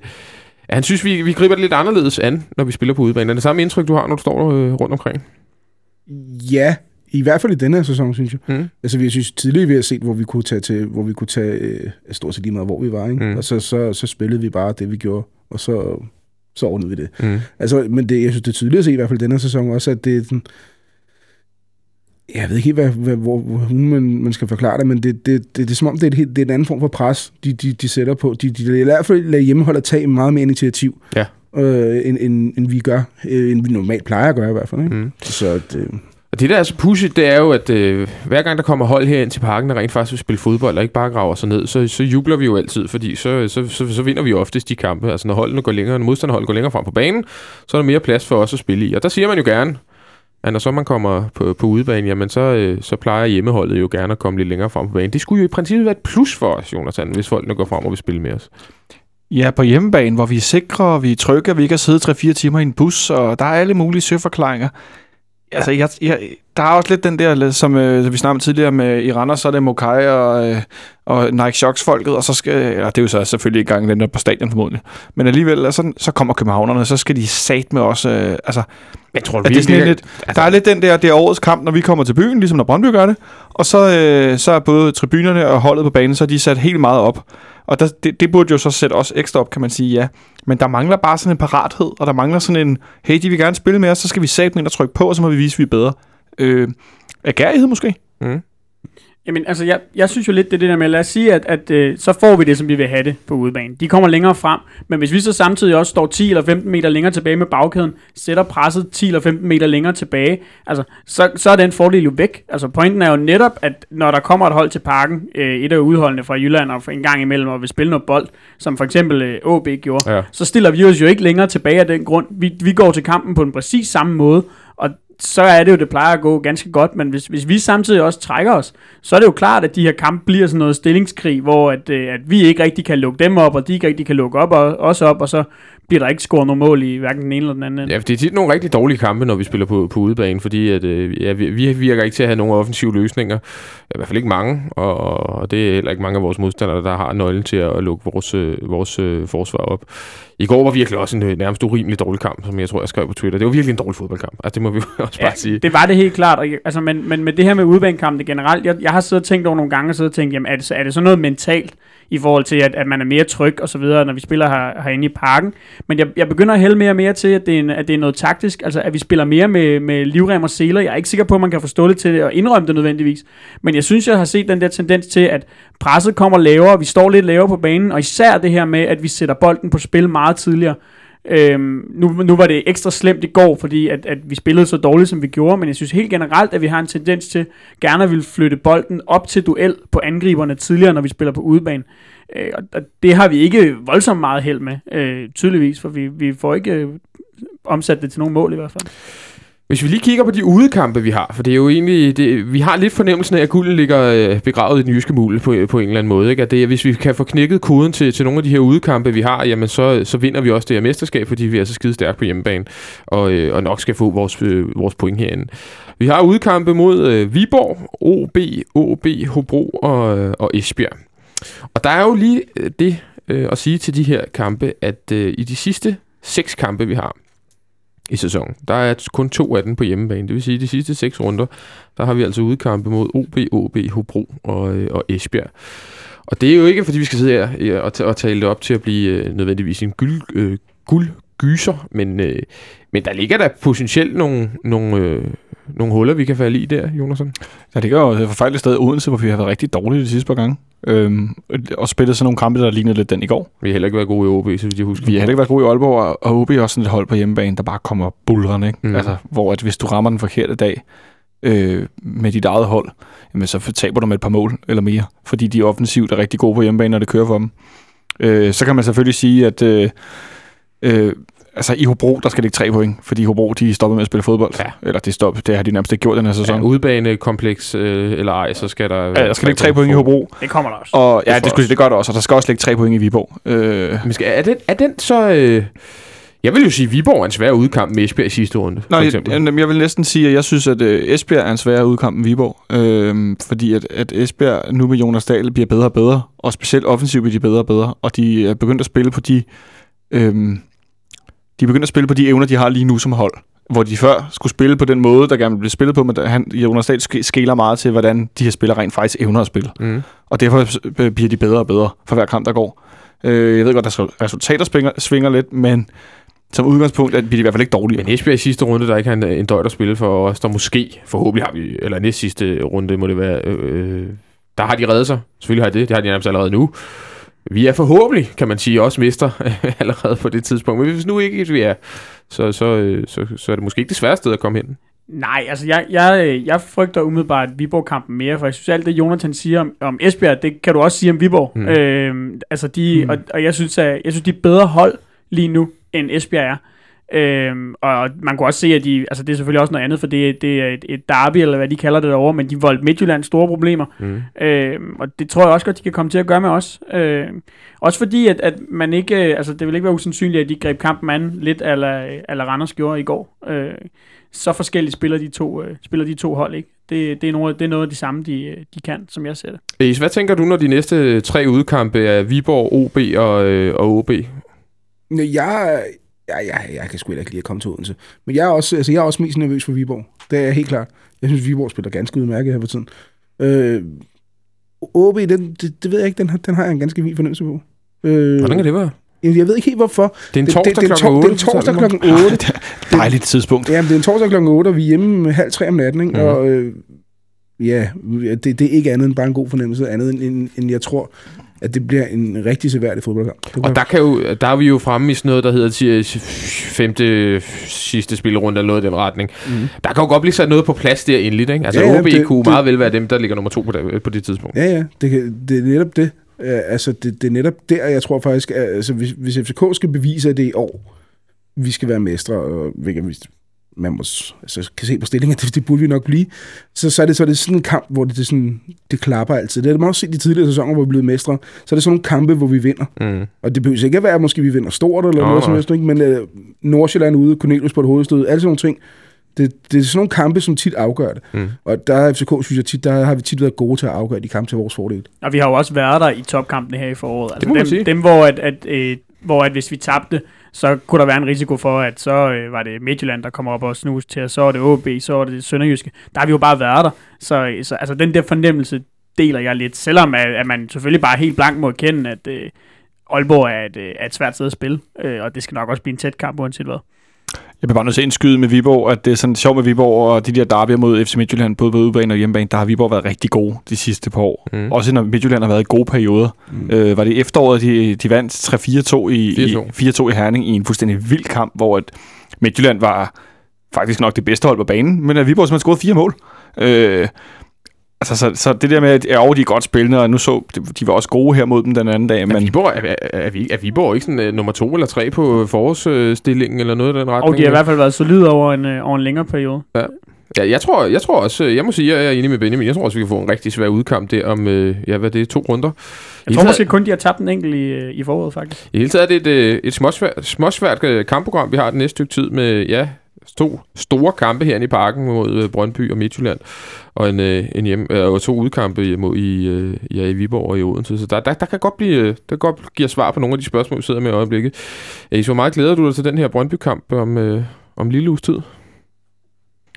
han synes, vi, vi griber det lidt anderledes an, når vi spiller på udebane. Er det samme indtryk, du har, når du står øh, rundt omkring? Ja, i hvert fald i denne her sæson, synes jeg. Mm. Altså, vi synes tidligere, vi har set, hvor vi kunne tage til, hvor vi kunne tage øh, stort set lige meget, hvor vi var, ikke? Mm. Og så, så, så spillede vi bare det, vi gjorde, og så, så ordnede vi det. Mm. Altså, men det, jeg synes, det er tydeligt at se, i hvert fald denne her sæson også, at det er sådan, jeg ved ikke helt, hvad, hvad, hvor, hvor man, man skal forklare det, men det, det, det, det er som om, det er, et, helt- det er en anden form for pres, de, de, de sætter på. De, de, de i hvert fald lader hjemmeholdet tage meget mere initiativ, Ja. øh, end, end, end, vi gør, øh, end vi normalt plejer at gøre i hvert fald. Ikke? Mm. Så det, og det, der er så pudsigt, det er jo, at øh, hver gang der kommer hold her ind til parken, der rent faktisk vil spille fodbold, og ikke bare graver sig ned, så, så jubler vi jo altid, fordi så, så, så, så vinder vi jo oftest de kampe. Altså når holdene går længere, når modstanderholdet går længere frem på banen, så er der mere plads for os at spille i. Og der siger man jo gerne, at når så man kommer på, på udebane, jamen så, øh, så plejer hjemmeholdet jo gerne at komme lidt længere frem på banen. Det skulle jo i princippet være et plus for os, Jonathan, hvis folkene går frem og vil spille med os. Ja, på hjemmebane, hvor vi er sikre, og vi er trygge, og vi ikke har siddet 3-4 timer i en bus, og der er alle mulige søforklaringer. Altså, jeg, jeg, der er også lidt den der, som øh, vi snakkede om tidligere med i Randers, så er det Mokai og, øh, og Nike Shocks folket, og så skal, eller det er jo så selvfølgelig ikke gang den der på stadion formodentlig, men alligevel, så, så kommer københavnerne, så skal de sat med os, øh, altså, Jeg tror at det er sådan lidt, der er lidt den der, det er årets kamp, når vi kommer til byen, ligesom når Brøndby gør det, og så, øh, så er både tribunerne og holdet på banen, så er de sat helt meget op. Og der, det, det burde jo så sætte os ekstra op, kan man sige, ja. Men der mangler bare sådan en parathed, og der mangler sådan en, hey, de vil gerne spille med os, så skal vi sætte ind og trykke på, og så må vi vise, at vi er bedre. Øh, agerighed måske? Mm. Jamen, altså, jeg, jeg synes jo lidt, det er det der med, lad os sige, at, at øh, så får vi det, som vi vil have det på udebane. De kommer længere frem, men hvis vi så samtidig også står 10 eller 15 meter længere tilbage med bagkæden, sætter presset 10 eller 15 meter længere tilbage, altså, så, så er den fordel jo væk. Altså, pointen er jo netop, at når der kommer et hold til parken, øh, et af udholdene fra Jylland og en gang imellem, og vil spille noget bold, som for eksempel øh, OB gjorde, Ja. så stiller vi os jo ikke længere tilbage af den grund. Vi, vi går til kampen på den præcis samme måde, og så er det jo, det plejer at gå ganske godt, men hvis, hvis vi samtidig også trækker os, så er det jo klart, at de her kampe bliver sådan noget stillingskrig, hvor at, øh, at vi ikke rigtig kan lukke dem op, og de ikke rigtig kan lukke op og, os op, og så bliver der ikke scoret nogle mål i hverken den ene eller den anden. Ja, for det er tit nogle rigtig dårlige kampe, når vi spiller på, på udebane, fordi at, øh, ja, vi, vi virker ikke til at have nogle offensive løsninger. I hvert fald ikke mange, og, og det er heller ikke mange af vores modstandere, der har nøglen til at lukke vores, øh, vores øh, forsvar op. I går var virkelig også en øh, nærmest urimelig dårlig kamp, som jeg tror, jeg skrev på Twitter. Det var virkelig en dårlig fodboldkamp. Altså, det må vi også bare sige. det var det helt klart. Og, altså, men, men med det her med udbanekampe generelt, jeg, jeg har siddet og tænkt over nogle gange, og siddet og tænkt, jamen, er det, er det så noget mentalt, i forhold til, at, at man er mere tryg og så videre, når vi spiller her, herinde i parken. Men jeg, jeg begynder at hælde mere og mere til, at det, er en, at det er noget taktisk, altså at vi spiller mere med, med livrem og seler. Jeg er ikke sikker på, at man kan forstå det til at indrømme det nødvendigvis. Men jeg synes, jeg har set den der tendens til, at presset kommer lavere, vi står lidt lavere på banen, og især det her med, at vi sætter bolden på spil meget tidligere. Øhm, nu, nu var det ekstra slemt i går, fordi at, at vi spillede så dårligt, som vi gjorde, men jeg synes helt generelt, at vi har en tendens til gerne at ville flytte bolden op til duel på angriberne tidligere, når vi spiller på udebane. Øh, og, og det har vi ikke voldsomt meget held med, øh, tydeligvis, for vi, vi får ikke øh, omsat det til nogle mål i hvert fald. Hvis vi lige kigger på de udekampe, vi har, for det er jo egentlig, det, vi har lidt fornemmelsen af, at gulden ligger øh, begravet i den jyske mule på, på en eller anden måde. Ikke? At det, hvis vi kan få knækket koden til, til nogle af de her udekampe, vi har, jamen så, så vinder vi også det her mesterskab, fordi vi er så skide stærke på hjemmebane, og, øh, og nok skal få vores, øh, vores point herinde. Vi har udekampe mod øh, Viborg, OB, OB, Hobro og, og Esbjerg. Og der er jo lige det øh, at sige til de her kampe, at øh, i de sidste seks kampe, vi har, i sæsonen. Der er kun to af dem på hjemmebane. Det vil sige, at de sidste seks runder, der har vi altså udkampe mod OB, OB, Hobro og, øh, og Esbjerg. Og det er jo ikke, fordi vi skal sidde her øh, og, og tale det op til at blive øh, nødvendigvis en guld, øh, guldgyser, men, øh, men der ligger der potentielt nogle, nogle, øh, nogle huller, vi kan falde i der, Jonasson. Der ligger jo et forfærdeligt sted Odense, hvor vi har været rigtig dårlige de sidste par gange. Øhm, og spillet sådan nogle kampe, der lignede lidt den i går. Vi har heller ikke været gode i OB, så jeg husker. Vi har heller ikke været gode i Aalborg, og- OB er også sådan et hold på hjemmebane, der bare kommer bulrende. Ikke? Mm. Altså, hvor at hvis du rammer den forkerte dag øh, med dit eget hold, jamen, så taber du med et par mål eller mere, fordi de offensivt er rigtig gode på hjemmebane, når det kører for dem. Øh, så kan man selvfølgelig sige, at øh, øh, altså, i Hobro, der skal det ikke tre point, fordi Hobro, de stopper med at spille fodbold. Ja. Eller det, stop, det har de nærmest ikke gjort den her sæson. Ja, udebanekompleks øh, eller ej, så skal der... Ja, der skal ligge tre point i Hobro. Det kommer der også. Og ja, det, jeg skulle, det gør det også, og der skal også ligge tre point i Viborg. Øh, Men skal, er, den, er den så... Øh, jeg vil jo sige, at Viborg er en svær udkamp med Esbjerg i sidste runde, Nå, for jeg, eksempel. jeg, jeg vil næsten sige, at jeg synes, at øh, Esbjerg er en sværere udkamp end Viborg. Øh, fordi at, at Esbjerg nu med Jonas Dahl bliver bedre og bedre, og specielt offensivt bliver de bedre og bedre, og de er begyndt at spille på de... Øh, de er begyndt at spille på de evner, de har lige nu som hold. Hvor de før skulle spille på den måde, der gerne blev spillet på, men han, Jonas Dahl sk- skæler meget til, hvordan de her spillere rent faktisk evner at spille. Mm. Og derfor øh, bliver de bedre og bedre for hver kamp, der går. Øh, jeg ved godt, at resultater svinger, svinger lidt, men som udgangspunkt er- bliver de i hvert fald ikke dårligere. Men Esbjerg i sidste runde, der ikke har en, en døjt at spille for os, der måske, forhåbentlig har vi, eller næst sidste runde må det være, øh, der har de reddet sig. Selvfølgelig har de det, det har de nærmest allerede nu. Vi er forhåbentlig, kan man sige, også mester allerede på det tidspunkt. Men hvis nu ikke vi er, så, så, øh, så, så er det måske ikke det sværeste sted at komme hen. Nej, altså jeg, jeg, øh, jeg frygter umiddelbart Viborg-kampen mere, for jeg synes alt det, Jonathan siger om, om Esbjerg, det kan du også sige om Viborg. Mm. Øhm, altså de, Mm. mm. og, og jeg synes, at, jeg synes, de er bedre hold lige nu, end Esbjerg er. Øhm, og man kunne også se, at de, altså det er selvfølgelig også noget andet, for det, det er et, et derby, eller hvad de kalder det derovre, men de voldte Midtjylland store problemer. Mm. Øhm, og det tror jeg også godt, de kan komme til at gøre med os. Øhm, også fordi, at, at man ikke, øh, altså det vil ikke være usandsynligt, at de greb kampen an lidt, eller, eller Randers gjorde i går. Øh, så forskelligt spiller de to, øh, spiller de to hold, ikke? Det, det, er noget, det er noget af de samme, de, øh, de kan, som jeg ser det. Ace, hvad tænker du, når de næste tre udkampe er Viborg, OB og, øh, og OB? Jeg, jeg, jeg, jeg kan sgu heller ikke lide at komme til Odense. Men jeg er også, altså, jeg er også mest nervøs for Viborg. Det er jeg helt klart. Jeg synes, Viborg spiller ganske udmærket her for tiden. Øh, OB, den, det, det ved jeg ikke, den har, den har jeg en ganske vild fornemmelse på. Øh, Hvordan kan det være? Jeg ved ikke helt, hvorfor. Det er en Det- torsdag det, det, klokken 8. Det er en torsdag fortæller du mig. klokken 8. Dejligt tidspunkt. Jamen, det er en torsdag klokken 8, og vi er hjemme halv tre om natten, ikke? Mm. Og øh, ja, det, det er ikke andet end bare en god fornemmelse, andet end, end, end jeg tror, at det bliver en rigtig seværdig fodboldkamp. Og der, kan jo, der er vi jo fremme i sådan noget, der hedder til femte sidste spillerunde eller noget i den retning. Mm. Der kan jo godt blive sat noget på plads der endeligt, ikke? Altså Ja, OB det- kunne det- meget vel være dem, der ligger nummer to på det, på det tidspunkt. Ja, ja, det, kan- det er netop det. Øh, altså, det, det er netop der, jeg tror faktisk, altså, hvis, hvis FCK skal bevise, at det er i år, vi skal være mestre, og hvilket vi- man må, altså, kan se på stillingen, at det, det burde vi nok blive, så, så, er det, så er det sådan en kamp, hvor det, det, sådan, det klapper altid. Det har man også set i de tidligere sæsoner, hvor vi er blevet mestre. Så er det sådan nogle kampe, hvor vi vinder. Mm. Og det behøver ikke at være, at måske vi vinder stort eller Nå, noget som helst, ikke? men øh, Nordsjælland ude, Cornelius på et hovedstød, alle sådan nogle ting. Det, det er sådan nogle kampe, som tit afgør det. Mm. Og der er FCK, synes jeg tit, der har vi tit været gode til at afgøre de kampe til vores fordel. Og vi har jo også været der i topkampene her i foråret. Altså dem, sige. dem, hvor, at, at, øh, hvor at hvis vi tabte, så kunne der være en risiko for, at så øh, var det Midtjylland, der kommer op og snus til, og så er det OB, så er det Sønderjyske. Der har vi jo bare været der. Så, øh, så altså, den der fornemmelse deler jeg lidt, selvom at, at man selvfølgelig bare helt blank må erkende, at øh, Aalborg er et, øh, er et svært sted at spille, øh, og det skal nok også blive en tæt kamp, uanset hvad. Jeg vil bare nødt til at indskyde med Viborg, at det er sådan sjovt med Viborg, og de der derbyer mod FC Midtjylland, både på udebane og hjemmebane, der har Viborg været rigtig gode de sidste par år. Mm. Også når Midtjylland har været i gode perioder. Mm. Øh, var det i efteråret, de, de vandt 3-4-2 i, i, 4-2. 4-2 i Herning i en fuldstændig vild kamp, hvor at Midtjylland var faktisk nok det bedste hold på banen, men at Viborg simpelthen scorede fire mål. Øh, altså, så, så det der med, at ja, de er godt spillende, og nu så, de var også gode her mod dem den anden dag, Men men Viborg, er, er, er, vi- er Viborg ikke sådan uh, nummer to eller tre på forårsstillingen eller noget i den retning? Og de har i hvert fald været solide over en, øh, over en længere periode. Ja, jeg tror, jeg tror også, øh, jeg må sige, at jeg er enig med Benjamin. Jeg tror også, vi kan få en rigtig svær udkamp der om, øh, ja, hvad er det, to runder. Jeg tror måske kun, de har tabt en enkelt i, i foråret, faktisk. I hele taget er det et, et småsvært, småsvært kampprogram, vi har det næste stykke tid med, ja, to store kampe herinde i parken mod øh, Brøndby og Midtjylland, og en, øh, en hjem, øh, og to udkampe mod i, øh, ja, i Viborg og i Odense. Så der, der, der kan godt blive, der kan godt give svar på nogle af de spørgsmål, vi sidder med i øjeblikket. Ja, så meget glæder du dig til den her Brøndby-kamp om, øh, om lille uges tid?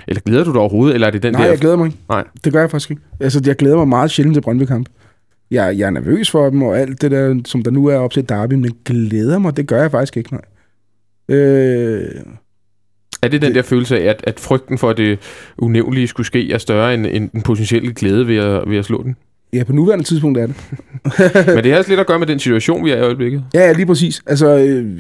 Eller glæder du dig overhovedet, eller er det den Nej, der... jeg glæder mig ikke. Nej. Det gør jeg faktisk ikke. Altså, jeg glæder mig meget sjældent til Brøndby-kamp. Jeg, jeg er nervøs for dem, og alt det der, som der nu er op til Derby, men glæder mig, det gør jeg faktisk ikke, nej. Øh, Er det den der følelse af, at, at frygten for, at det unævnlige skulle ske, er større end, end den potentielle glæde ved at, ved at slå den? ja, på nuværende tidspunkt er det. Men det har også lidt at gøre med den situation, vi er i øjeblikket. Ja, ja, lige præcis. Altså, øh,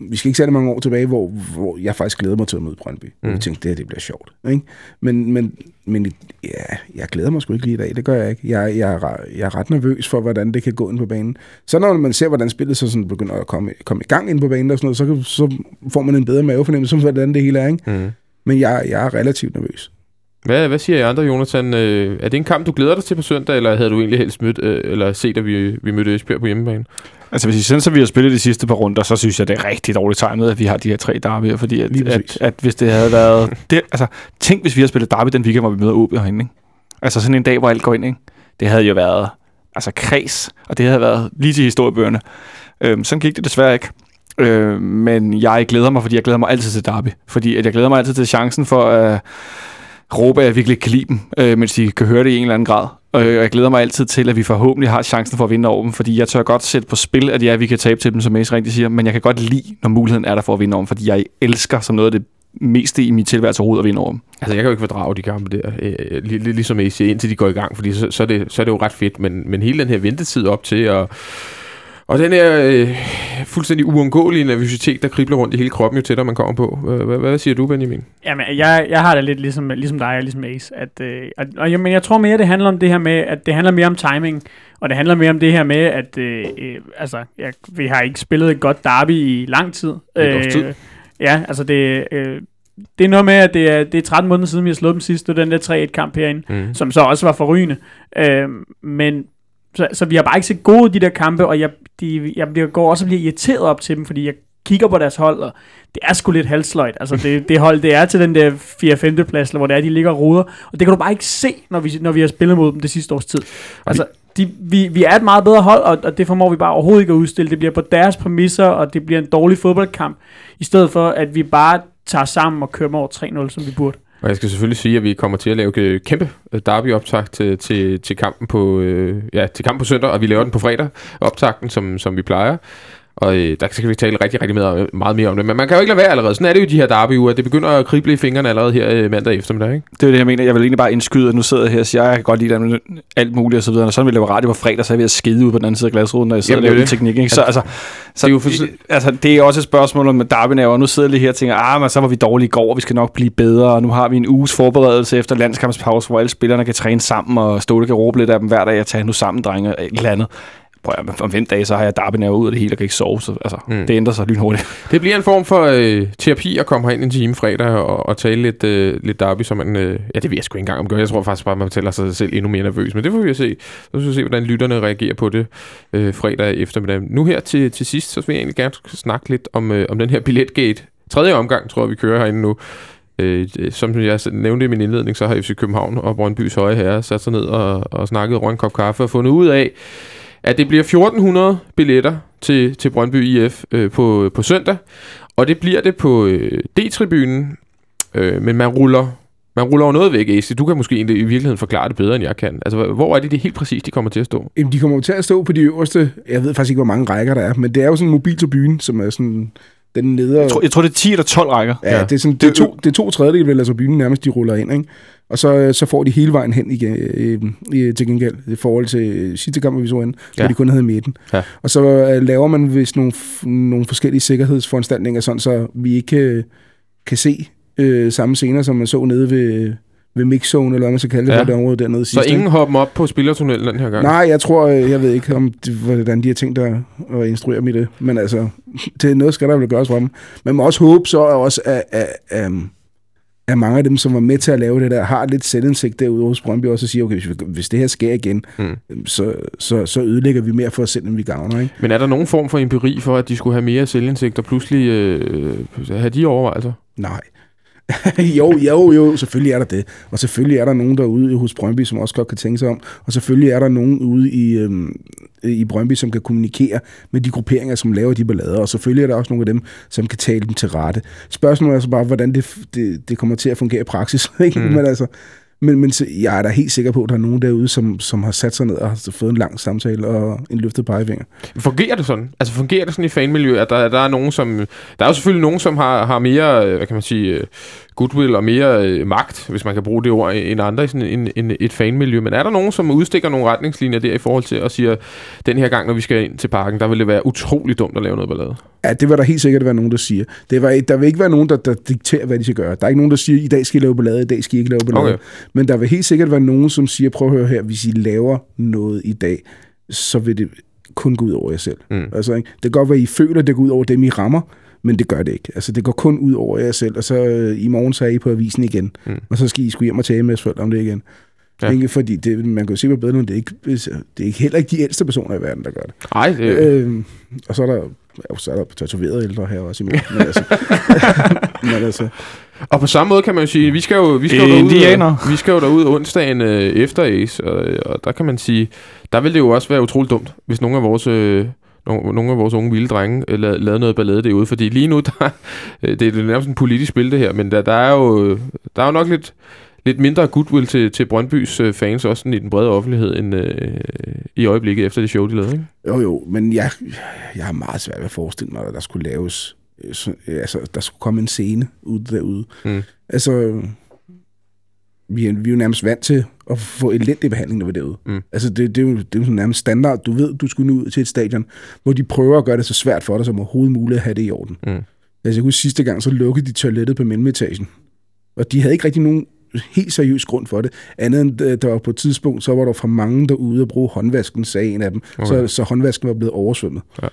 vi skal ikke særlig mange år tilbage, hvor, hvor jeg faktisk glæder mig til at møde Brøndby. Mm. Jeg tænkte, det her det bliver sjovt. Ikke? Men, men, men ja, jeg glæder mig sgu ikke lige i dag. Det gør jeg ikke. Jeg, jeg, er, jeg er ret nervøs for, hvordan det kan gå ind på banen. Så når man ser, hvordan spillet så sådan begynder at komme, komme i gang ind på banen, og sådan noget, så, kan- så får man en bedre mavefornemmelse om, hvordan det hele er. Ikke? Mm. Men jeg, jeg er relativt nervøs. Hvad, hvad siger I andre, Jonathan? Øh, er det en kamp, du glæder dig til på søndag, eller havde du egentlig helst mødt, øh, eller set, at vi, vi mødte Esbjerg på hjemmebane? Altså hvis I synes, at vi har spillet de sidste par runder, så synes jeg, det er rigtig dårligt tegnet, at vi har de her tre derbyer, fordi at, at, at, hvis det havde været... Det, altså, tænk, hvis vi har spillet derby den weekend, hvor vi møder OB herinde, ikke? Altså sådan en dag, hvor alt går ind, ikke? Det havde jo været altså kreds, og det havde været lige til historiebøgerne. Øhm, sådan gik det desværre ikke. Øh, men jeg glæder mig, fordi jeg glæder mig altid til derby. Fordi at jeg glæder mig altid til chancen for at råbe, at jeg virkelig kan lide dem, øh, mens de kan høre det i en eller anden grad. Og jeg glæder mig altid til, at vi forhåbentlig har chancen for at vinde over dem, fordi jeg tør godt sætte på spil, at ja, vi kan tabe til dem, som Mace rigtig siger, men jeg kan godt lide, når muligheden er der for at vinde over dem, fordi jeg elsker som noget af det meste i mit tilværelse overhovedet at vinde over dem. Altså, jeg kan jo ikke fordrage de kampe der, øh, øh lig, ligesom I indtil de går i gang, fordi så, så, er det, så er det jo ret fedt, men, men hele den her ventetid op til, og, og den her øh, fuldstændig uundgåelige nervøsitet, der kribler rundt i hele kroppen, jo tættere man kommer på. Hvad, hvad, siger du, Benjamin? Jamen, jeg, jeg har det lidt ligesom, ligesom dig og ligesom Ace. At, øh, og, og, jeg- men jeg tror mere, det handler om det her med, at det handler mere om timing. Og det handler mere om det her med, at øh, øh, altså, jeg, vi har ikke spillet et godt derby i lang tid. Tid. Ja, altså det, øh, det er noget med, at det er, det er 13 måneder siden, vi har slået dem sidst. Det den der 3-1-kamp herinde, Mm. som så også var forrygende. Øh, men så, så vi har bare ikke set gode de der kampe, og jeg, de, jeg bliver, går også og bliver irriteret op til dem, fordi jeg kigger på deres hold, og det er sgu lidt halsløjt. Altså det, det hold, det er til den der 4-5. plads, hvor det er, de ligger og ruder. Og det kan du bare ikke se, når vi, når vi har spillet mod dem det sidste års tid. Altså, de, vi, vi er et meget bedre hold, og, og det formår vi bare overhovedet ikke at udstille. Det bliver på deres præmisser, og det bliver en dårlig fodboldkamp, i stedet for, at vi bare tager sammen og kører over 3-0, som vi burde. Og jeg skal selvfølgelig sige, at vi kommer til at lave øh, kæmpe øh, derby-optakt til, til, til, kampen på, øh, ja, til kampen på søndag, og vi laver den på fredag, optakten, som, som vi plejer. Og øh, der skal vi tale rigtig, rigtig meget, meget mere om det. Men man kan jo ikke lade være allerede. Sådan er det jo de her derby-uger. Det begynder at krible i fingrene allerede her øh, mandag eftermiddag, ikke? Det er jo det, jeg mener. Jeg vil egentlig bare indskyde, at nu sidder jeg her og siger, at jeg kan godt lide alt muligt og så videre. Og så vil jeg lave radio på fredag, så er jeg ved at skide ud på den anden side af glasruden, når jeg sidder Jamen, og er laver det. teknik. Ikke? Så, altså, så Det er jo for- altså, det er også et spørgsmål om derby og nu sidder jeg lige her og tænker, ah, men så var vi dårlige i går, og vi skal nok blive bedre, og nu har vi en uges forberedelse efter landskampspause, hvor alle spillerne kan træne sammen, og Ståle kan råbe lidt af dem hver dag, og tage nu sammen, drenge, et eller andet. Prøv at, om fem dage, så har jeg derby ud af det hele, og kan ikke sove, så altså, Mm. det ændrer sig lynhurtigt. Det bliver en form for øh, terapi at komme herind en time fredag og, og tale lidt, øh, lidt derby, som man... Øh, ja, det ved jeg sgu ikke engang om gør. Jeg tror faktisk bare, man fortæller sig selv endnu mere nervøs. Men det får vi at se. Så skal vi se, hvordan lytterne reagerer på det øh, fredag eftermiddag. Nu her til, til sidst, så vil jeg egentlig gerne snakke lidt om, øh, om den her billetgate. Tredje omgang, tror jeg, vi kører herinde nu. Øh, det- som jeg nævnte i min indledning, så har FC København og Brøndbys høje herre sat sig ned og, og snakket rundt en kop kaffe og fundet ud af, at det bliver 1400 billetter til, til Brøndby IF øh, på, på søndag. Og det bliver det på øh, D-tribunen, øh, men man ruller, man ruller jo noget væk, AC. Du kan måske egentlig i virkeligheden forklare det bedre, end jeg kan. Altså, hvor- er det, det helt præcist, de kommer til at stå? Jamen, de kommer til at stå på de øverste, jeg ved faktisk ikke, hvor mange rækker der er, men det er jo sådan en mobiltribune, som er sådan den nedre... Jeg tror, jeg tror, det er 10 eller 12 rækker. Ja, Ja. Det, er sådan, det, er to, det er to tredjedel vel af tribunen nærmest, de ruller ind, ikke? Og så, så får de hele vejen hen igen, øh, øh, til gengæld, i forhold til sidste kamp, vi så ind, hvor Ja. de kun havde midten. Ja. Og så øh, laver man vist nogle, f- nogle forskellige sikkerhedsforanstaltninger, sådan så vi ikke øh, kan se øh, samme scener, som man så nede ved, ved mixzone, eller hvad man skal kalde det, Ja. for det område dernede Så sidst. ikke? ingen hopper op på spillertunnelen den her gang? Nej, jeg tror, øh, jeg ved ikke, om det, hvordan de har tænkt at, at instruere i det. Men altså, det er noget, skal der vel gøres for dem. Man må også håbe så også, at, at, at, at mange af dem, som var med til at lave det der, har lidt selvindsigt derude hos Brøndby også og siger, okay, hvis, vi- hvis det her sker igen, Mm. mm. så, så, så ødelægger vi mere for os selv, end vi gavner. Ikke? Men er der nogen form for empiri for, at de skulle have mere selvindsigt og pludselig øh, have de overvejelser? Nej. jo, jo, jo, selvfølgelig er der det. Og selvfølgelig er der nogen derude hos Brøndby, som også godt kan tænke sig om. Og selvfølgelig er der nogen ude i, øhm, i Brøndby, som kan kommunikere med de grupperinger, som laver de ballader. Og selvfølgelig er der også nogle af dem, som kan tale dem til rette. Spørgsmålet er så bare, hvordan det, det, det kommer til at fungere i praksis. Ikke? Mm. Men altså, men, men jeg er da helt sikker på, at der er nogen derude, som, som har sat sig ned og har fået en lang samtale og en løftet pegefinger. Fungerer det sådan? Altså fungerer det sådan i fanmiljøet, at der, der er nogen, som... Der er jo selvfølgelig nogen, som har, har mere, øh, hvad kan man sige, øh, goodwill og mere øh, magt, hvis man kan bruge det ord, end andre i sådan en, en, et fanmiljø. Men er der nogen, som udstikker nogle retningslinjer der i forhold til at sige, den her gang, når vi skal ind til parken, der vil det være utrolig dumt at lave noget ballade? Ja, det vil der helt sikkert være nogen, der siger. Det var, der vil ikke være nogen, der, der dikterer, hvad de skal gøre. Der er ikke nogen, der siger, i dag skal I lave ballade, i dag skal I ikke lave ballade. Okay. Men der vil helt sikkert være nogen, som siger, prøv at høre her, hvis I laver noget i dag, så vil det kun gå ud over jer selv. Mm. Altså, ikke? Det kan godt være, at I føler, at det går ud over dem, I rammer, men det gør det ikke. Altså, det går kun ud over jer selv, og så øh, i morgen så er I på avisen igen, Mm. og så skal I sgu hjem og tale med jeres forældre om det igen. Ja. Ikke, fordi det, man kan jo se på bedre, det er, ikke, det er ikke heller ikke de ældste personer i verden, der gør det. Nej, det, Øh, og så er der, ja, så er der tatoverede ældre her også imellem. Men altså, men altså, Og på samme måde kan man jo sige, vi skal jo, vi skal jo derud, vi skal jo derud onsdagen øh, efter Ace, og, og der kan man sige, der vil det jo også være utroligt dumt, hvis nogle af vores, øh, nogle, af vores unge vilde drenge øh, lavede, noget ballade derude, fordi lige nu, der, øh, det er jo nærmest en politisk spil det her, men der, der, er, jo, der er jo nok lidt, lidt mindre goodwill til, til Brøndbys øh, fans, også sådan i den brede offentlighed, end øh, i øjeblikket efter det show, de lavede, ikke? jo jo, men jeg, jeg har meget svært ved at forestille mig, at der skulle laves, øh, så, øh, altså, der skulle komme en scene ud derude. Mm. Altså, vi er, vi er jo nærmest vant til at få elendig behandling, når vi er derude. Mm. Altså, det, det, er jo, det er jo sådan nærmest standard. Du ved, du skulle nu ud til et stadion, hvor de prøver at gøre det så svært for dig, som overhovedet muligt at have det i orden. Mm. Altså, jeg kan huske sidste gang, så lukkede de toilettet på mellemetagen. Og de havde ikke rigtig nogen helt seriøs grund for det. Andet end, øh, der var på et tidspunkt, så var der for mange derude at bruge håndvasken, sagde en af dem. Okay. Så, så håndvasken var blevet oversvømmet. Ja.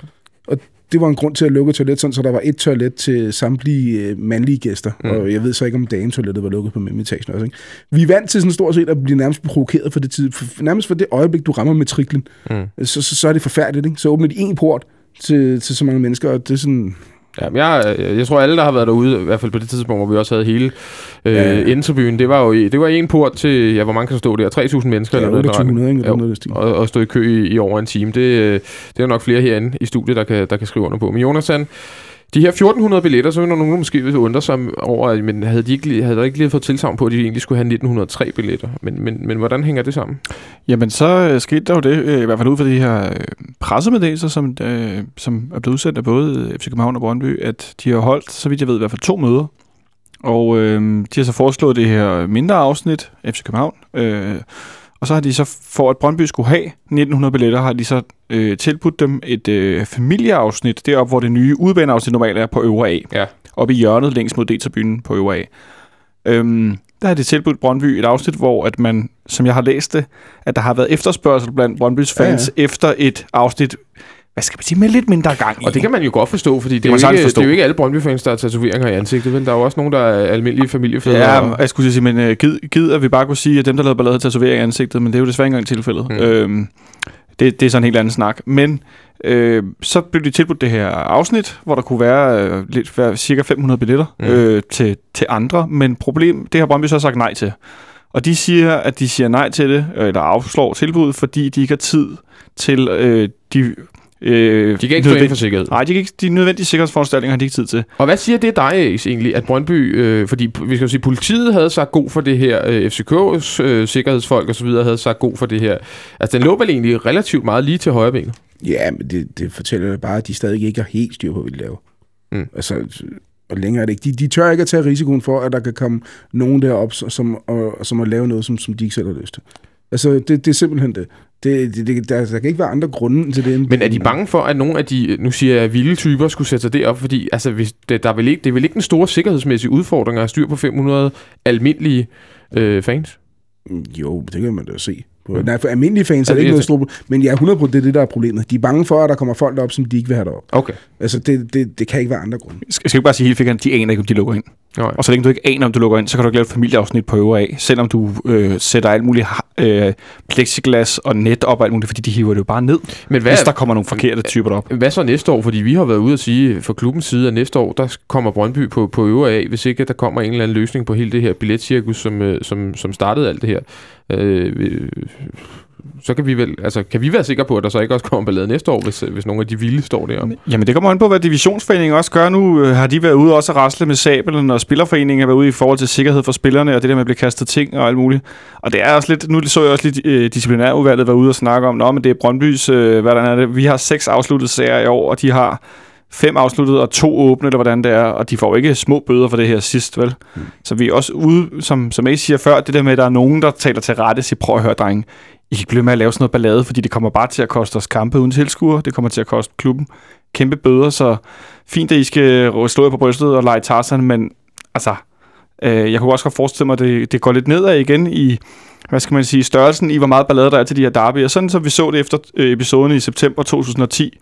Og det var en grund til at lukke toilet, sådan, så der var et toilet til samtlige øh, mandlige gæster. Mm. Og jeg ved så ikke, om dametoilettet var lukket på mellemetagen også. Ikke? Vi er vant til sådan stort set at blive nærmest provokeret for det tid. For, nærmest for det øjeblik, du rammer matriklen, Mm. så, så, så er det forfærdeligt. Ikke? Så åbner de en port til, til så mange mennesker, og det er sådan... Ja, men jeg, jeg tror alle, der har været derude, i hvert fald på det tidspunkt, hvor vi også havde hele øh, Ja, ja. Det var jo det var en port til, ja, hvor mange kan stå der? 3.000 mennesker? Ja, eller noget i den retning. 800, ikke? Noget stil. og, og stå i kø i, i over en time. Det, øh, det er nok flere herinde i studiet, der kan, der kan skrive under på. Men Jonas, han, de her 1400 billetter, så vil nogen måske undre sig over, at- men havde, de ikke, lige- havde der ikke lige fået tilsavn på, at de egentlig skulle have 1903 billetter? Men, men, men hvordan hænger det sammen? Jamen, så øh, skete der jo det, øh, i hvert fald ud fra de her øh, pressemeddelelser, som, øh, som er blevet udsendt af både FC København og Brøndby, at de har holdt, så vidt jeg ved, i hvert fald to møder. Og øh, de har så foreslået det her mindre afsnit, FC København, øh, og så har de så, for at Brøndby skulle have 1900 billetter, har de så øh, tilbudt dem et øh, familieafsnit, deroppe hvor det nye udbaneafsnit normalt er på øvre A. Ja. Oppe i hjørnet længst mod D-tribunen på øvre A. Øhm, der har de tilbudt Brøndby et afsnit, hvor at man, som jeg har læst det, at der har været efterspørgsel blandt Brøndbys fans ja, ja. efter et afsnit, hvad skal man sige, med lidt mindre gang i. Og det kan man jo godt forstå, fordi det, kan er, man jo ikke, forstå. det er jo ikke alle Brøndby-fans, der har tatoveringer i ansigtet. Vel? Der er jo også nogen, der er almindelige familiefædre. Ja, og- jeg skulle sige, men uh, gid, gid, at vi bare kunne sige, at dem, der lavede ballade, tatoverer i ansigtet, men det er jo desværre ikke engang tilfældet. Mm. Øhm, det, det er sådan en helt anden snak. Men øh, så blev de tilbudt det her afsnit, hvor der kunne være, øh, lidt, være cirka 500 billetter Mm. mm. øh, til, til andre, men problem, det har Brøndby så sagt nej til. Og de siger, at de siger nej til det, øh, eller afslår tilbuddet, fordi de ikke har tid til øh, de... Øh, De kan ikke inden for sikkerhed. Nej, de, kan ikke, de nødvendige sikkerhedsforanstaltninger har de ikke tid til. Og hvad siger det dig, Ace, egentlig, at Brøndby, øh, fordi vi skal jo sige, politiet havde sagt god for det her, øh, FCK's øh, sikkerhedsfolk osv. havde sagt god for det her. Altså, den lå vel egentlig relativt meget lige til højre benet. Ja, men det, det fortæller jo bare, at de stadig ikke har helt styr på, hvad de laver. Mm. Altså, og længere er det ikke. De, de tør ikke at tage risikoen for, at der kan komme nogen derop, som, som, og, som at lave noget, som, som de ikke selv har lyst til. Altså, det, det er simpelthen det. Det, det, det der, der kan ikke være andre grunde til det. Men er de bange for, at nogle af de, nu siger jeg, vilde typer skulle sætte sig derop? Fordi altså, hvis det, der er vel ikke, det er vel ikke den store sikkerhedsmæssige udfordring at have styr på 500 almindelige øh, fans? Jo, det kan man da se. På. Nej, for almindelige fans er Ja, det ikke det er noget stort problem. Men ja, 100% det er det, der er problemet. De er bange for, at der kommer folk derop, som de ikke vil have derop. Okay. Altså, det, det, det kan ikke være andre grunde. Skal, skal ikke bare sige helt fikant, de aner ikke, om de lukker ind. Nej. Og så længe du ikke aner, om du lukker ind, så kan du ikke lave et familieafsnit på øvre af, selvom du øh, sætter alt muligt øh, plexiglas og net op og alt muligt, fordi de hiver det jo bare ned, Men hvad, hvis der kommer nogle forkerte typer derop. hvad så næste år? Fordi vi har været ude at sige fra klubbens side, at næste år, der kommer Brøndby på, på øvre af, hvis ikke der kommer en eller anden løsning på hele det her billetcirkus, som, øh, som, som startede alt det her. Øh, øh, så kan vi vel, altså, kan vi være sikre på, at der så ikke også kommer ballade næste år, hvis, øh, hvis nogle af de vilde står deroppe? Jamen det kommer an på, hvad divisionsforeningen også gør nu. Øh, har de været ude også at rasle med sabelen, og spillerforeningen har været ude i forhold til sikkerhed for spillerne, og det der med at blive kastet ting og alt muligt. Og det er også lidt, nu så jeg også lidt øh, disciplinærudvalget være ude og snakke om, Nå, men det er Brøndbys, øh, hvordan er det? Vi har seks afsluttede serier i år, og de har fem afsluttede og to åbne, eller hvordan det er, og de får ikke små bøder for det her sidst, vel? Mm. Så vi er også ude, som, som Ace siger før, det der med, at der er nogen, der taler til rette, siger, prøv at høre, drenge, I kan ikke blive med at lave sådan noget ballade, fordi det kommer bare til at koste os kampe uden tilskuere, det kommer til at koste klubben kæmpe bøder, så fint, at I skal slå jer på brystet og lege Tarzan, men altså, øh, jeg kunne også godt forestille mig, at det, det går lidt nedad igen i, hvad skal man sige, størrelsen i, hvor meget ballade der er til de her derbyer. Sådan som vi så det efter øh, episoden i september 2010,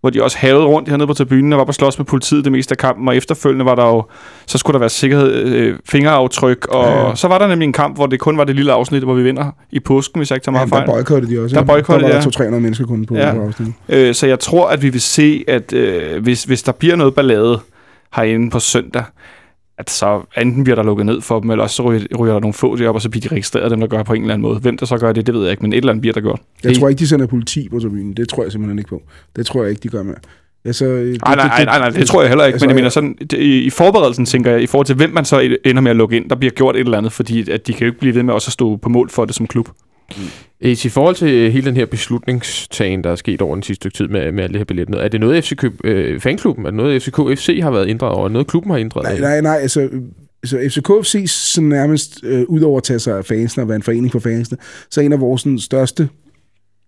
hvor de også havede rundt hernede på tribunen og var på slås med politiet det meste af kampen, og efterfølgende var der jo, så skulle der være sikkerhed, øh, fingeraftryk, og Ja, ja, ja. ja. så var der nemlig en kamp, hvor det kun var det lille afsnit, hvor vi vinder i påsken, hvis jeg ikke tager meget Ja, der fejl. boykottede de også. Der boykottede, der var ja. der 200-300 mennesker kun på, Ja. ja. på afsnittet. Øh, så jeg tror, at vi vil se, at øh, hvis, hvis der bliver noget ballade herinde på søndag, at så enten bliver der lukket ned for dem, eller også så ryger, der nogle få derop, og så bliver de registreret, dem der gør på en eller anden måde. Hvem der så gør det, det ved jeg ikke, men et eller andet bliver der gjort. Jeg Det- tror ikke, de sender politi på tribunen. Det tror jeg simpelthen ikke på. Det tror jeg ikke, de gør med. Altså, det, Nej, nej, nej, nej, nej, det tror jeg heller ikke, altså, men jeg mener sådan, det- i, i forberedelsen tænker jeg, i forhold til hvem man så ender med at lukke ind, der bliver gjort et eller andet, fordi at de kan jo ikke blive ved med også at stå på mål for det som klub. Ace, I forhold til hele den her beslutningstagen, der er sket over den sidste stykke tid med, med alle det her billetter, er det noget, FC Køb, øh, fanklubben, er det noget, FCK FC har været inddraget over, er noget, klubben har inddraget? Nej, nej, nej, altså, så FCK FC så nærmest, øh, udover at tage sig af fansene og være en forening for fansene, så en af vores sådan, største,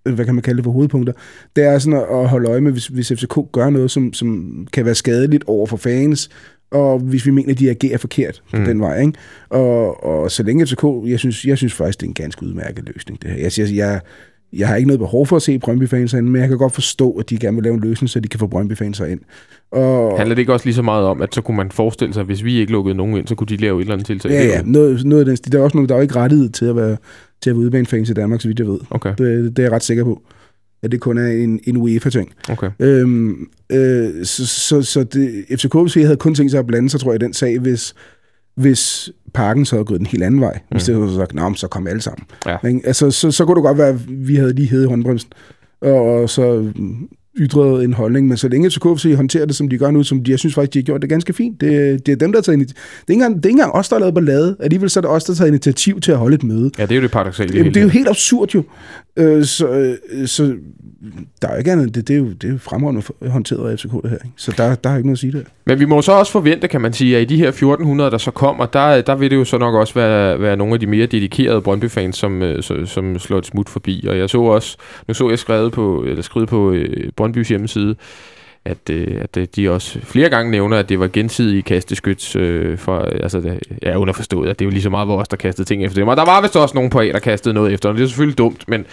øh, hvad kan man kalde det for hovedpunkter, det er sådan at, at holde øje med, hvis, hvis FCK gør noget, som, som kan være skadeligt over for fans, og hvis vi mener, at de agerer forkert på Mm. den vej. Ikke? Og, og så længe FCK, jeg synes, jeg synes faktisk, det er en ganske udmærket løsning. Det her. Jeg, siger, jeg, jeg har ikke noget behov for at se Brøndby-fans men jeg kan godt forstå, at de gerne vil lave en løsning, så de kan få Brøndby-fans ind. Og, Handler det ikke også lige så meget om, at så kunne man forestille sig, at hvis vi ikke lukkede nogen ind, så kunne de lave et eller andet tiltag? Ja, ja, noget, noget af den. Der er også nogen, der er ikke rettighed til at være, til at være udebanefans i Danmark, så vidt jeg ved. Okay, Det, det er jeg ret sikker på. At det kun er en, en UEFA-ting. okay. Øhm, øh, så så, så det, FCK havde kun tænkt sig at blande sig, tror jeg, i den sag, hvis, hvis parken så havde gået den helt anden vej. Hvis det havde sagt, "Nå, så kom alle sammen. Ja. Altså, så, så kunne det godt være, at vi havde lige hævet håndbremsen. Og, og så, ytret en holdning, men så længe FCK FC håndterer det, som de gør nu, som de, jeg synes faktisk, de har gjort det ganske fint. Det, det er dem, der har taget initiativ. Det er ikke engang, det er ikke engang os, der har lavet ballade. Alligevel så er det os, der har taget initiativ til at holde et møde. Ja, det er jo det paradoxale. Jamen, det er jo helt absurd jo. Øh, så, øh, så der er jo ikke andet. Det, det, er jo, det er jo fremragende håndteret af FCK, det her. Ikke? Så der, der er ikke noget at sige der. Men vi må så også forvente, kan man sige, at i de her 1400, der så kommer, der, der vil det jo så nok også være, være nogle af de mere dedikerede Brøndby-fans, som, øh, som slår et smut forbi. Og jeg så også, nu så jeg skrevet på, eller skrevet på øh, Brøndbys hjemmeside, at, øh, at øh, de også flere gange nævner, at det var gensidige kasteskyts øh, for, altså det er underforstået, at det er jo lige så meget vores, der kastede ting efter dem. Og der var vist også nogen på A, der kastede noget efter, dem. det er selvfølgelig dumt, men,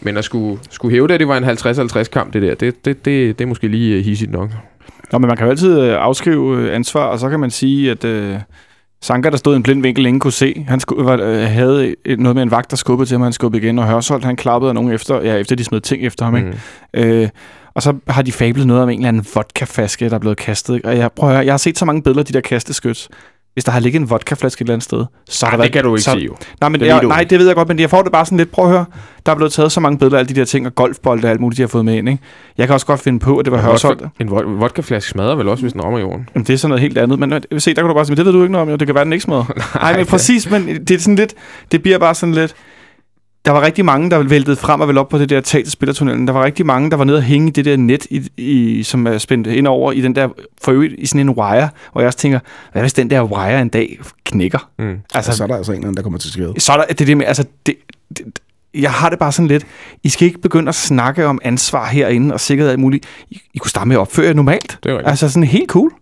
men at skulle, skulle hæve det, at det var en 50-50 kamp, det der, det, det, det, det er måske lige øh, hissigt nok. Nå, men man kan jo altid øh, afskrive ansvar, og så kan man sige, at øh, Sanka, der stod i en blind vinkel, ingen kunne se. Han sku, var, øh, havde et, noget med en vagt, der skubbede til ham, han skubbede igen, og Hørsholdt, han klappede af nogen efter, ja, efter de smed ting efter ham, ikke? Mm. Øh, og så har de fablet noget om en eller anden vodkaflaske, der er blevet kastet. ikke? Og jeg, prøver, jeg har set så mange billeder af de der kasteskyts. Hvis der har ligget en vodkaflaske et eller andet sted, så Ej, der det kan du ikke så, se jo. Nej, men Det jeg, du nej, det ved jeg godt, men jeg får det bare sådan lidt. Prøv at høre. Der er blevet taget så mange billeder af alle de der ting, og golfbolde og alt muligt, de har fået med ind. Ikke? Jeg kan også godt finde på, at det var Hørsholdt. En vod- vodkaflaske smadrer vel også, hvis den rammer jorden. Jamen, det er sådan noget helt andet. Men øh, se, der kan du bare sige, det ved du ikke noget om, jo. Det kan være, den ikke smadrer. Nej, men præcis, men det er sådan lidt, det bliver bare sådan lidt, der var rigtig mange, der væltede frem og vel op på det der tag til spillertunnelen. Der var rigtig mange, der var nede og hænge i det der net, i, i, som er spændt ind over i den der, for øvrigt i sådan en wire, hvor jeg også tænker, hvad hvis den der wire en dag knækker? Mm. Altså, Altså, så er der altså en eller anden, der kommer til skade. så er der det, er det med, altså, det, det, jeg har det bare sådan lidt, I skal ikke begynde at snakke om ansvar herinde og sikkerhed og alt muligt. I, I kunne starte med at opføre jer normalt. Det er rigtigt. Altså sådan helt cool.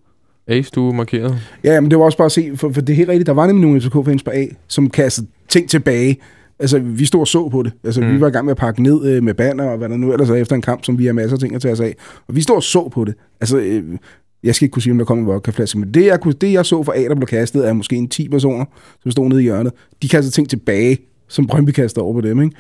Ace, du er markeret. Ja, men det var også bare at se, for, for det er helt rigtigt, der var nemlig nogle FCK-fans på A, som kastede ting tilbage. Altså, vi stod og så på det. Altså, mm. Vi var i gang med at pakke ned øh, med banner og hvad der nu ellers er efter en kamp, som vi har masser af ting at tage os af. Og vi stod og så på det. Altså, øh, jeg skal ikke kunne sige, om der kom en vodkaflaske, men det jeg, kunne, det, jeg så fra A, der blev kastet, er måske en 10 personer, som stod nede i hjørnet. De kastede ting tilbage, som Brøndby kastede over på dem, ikke?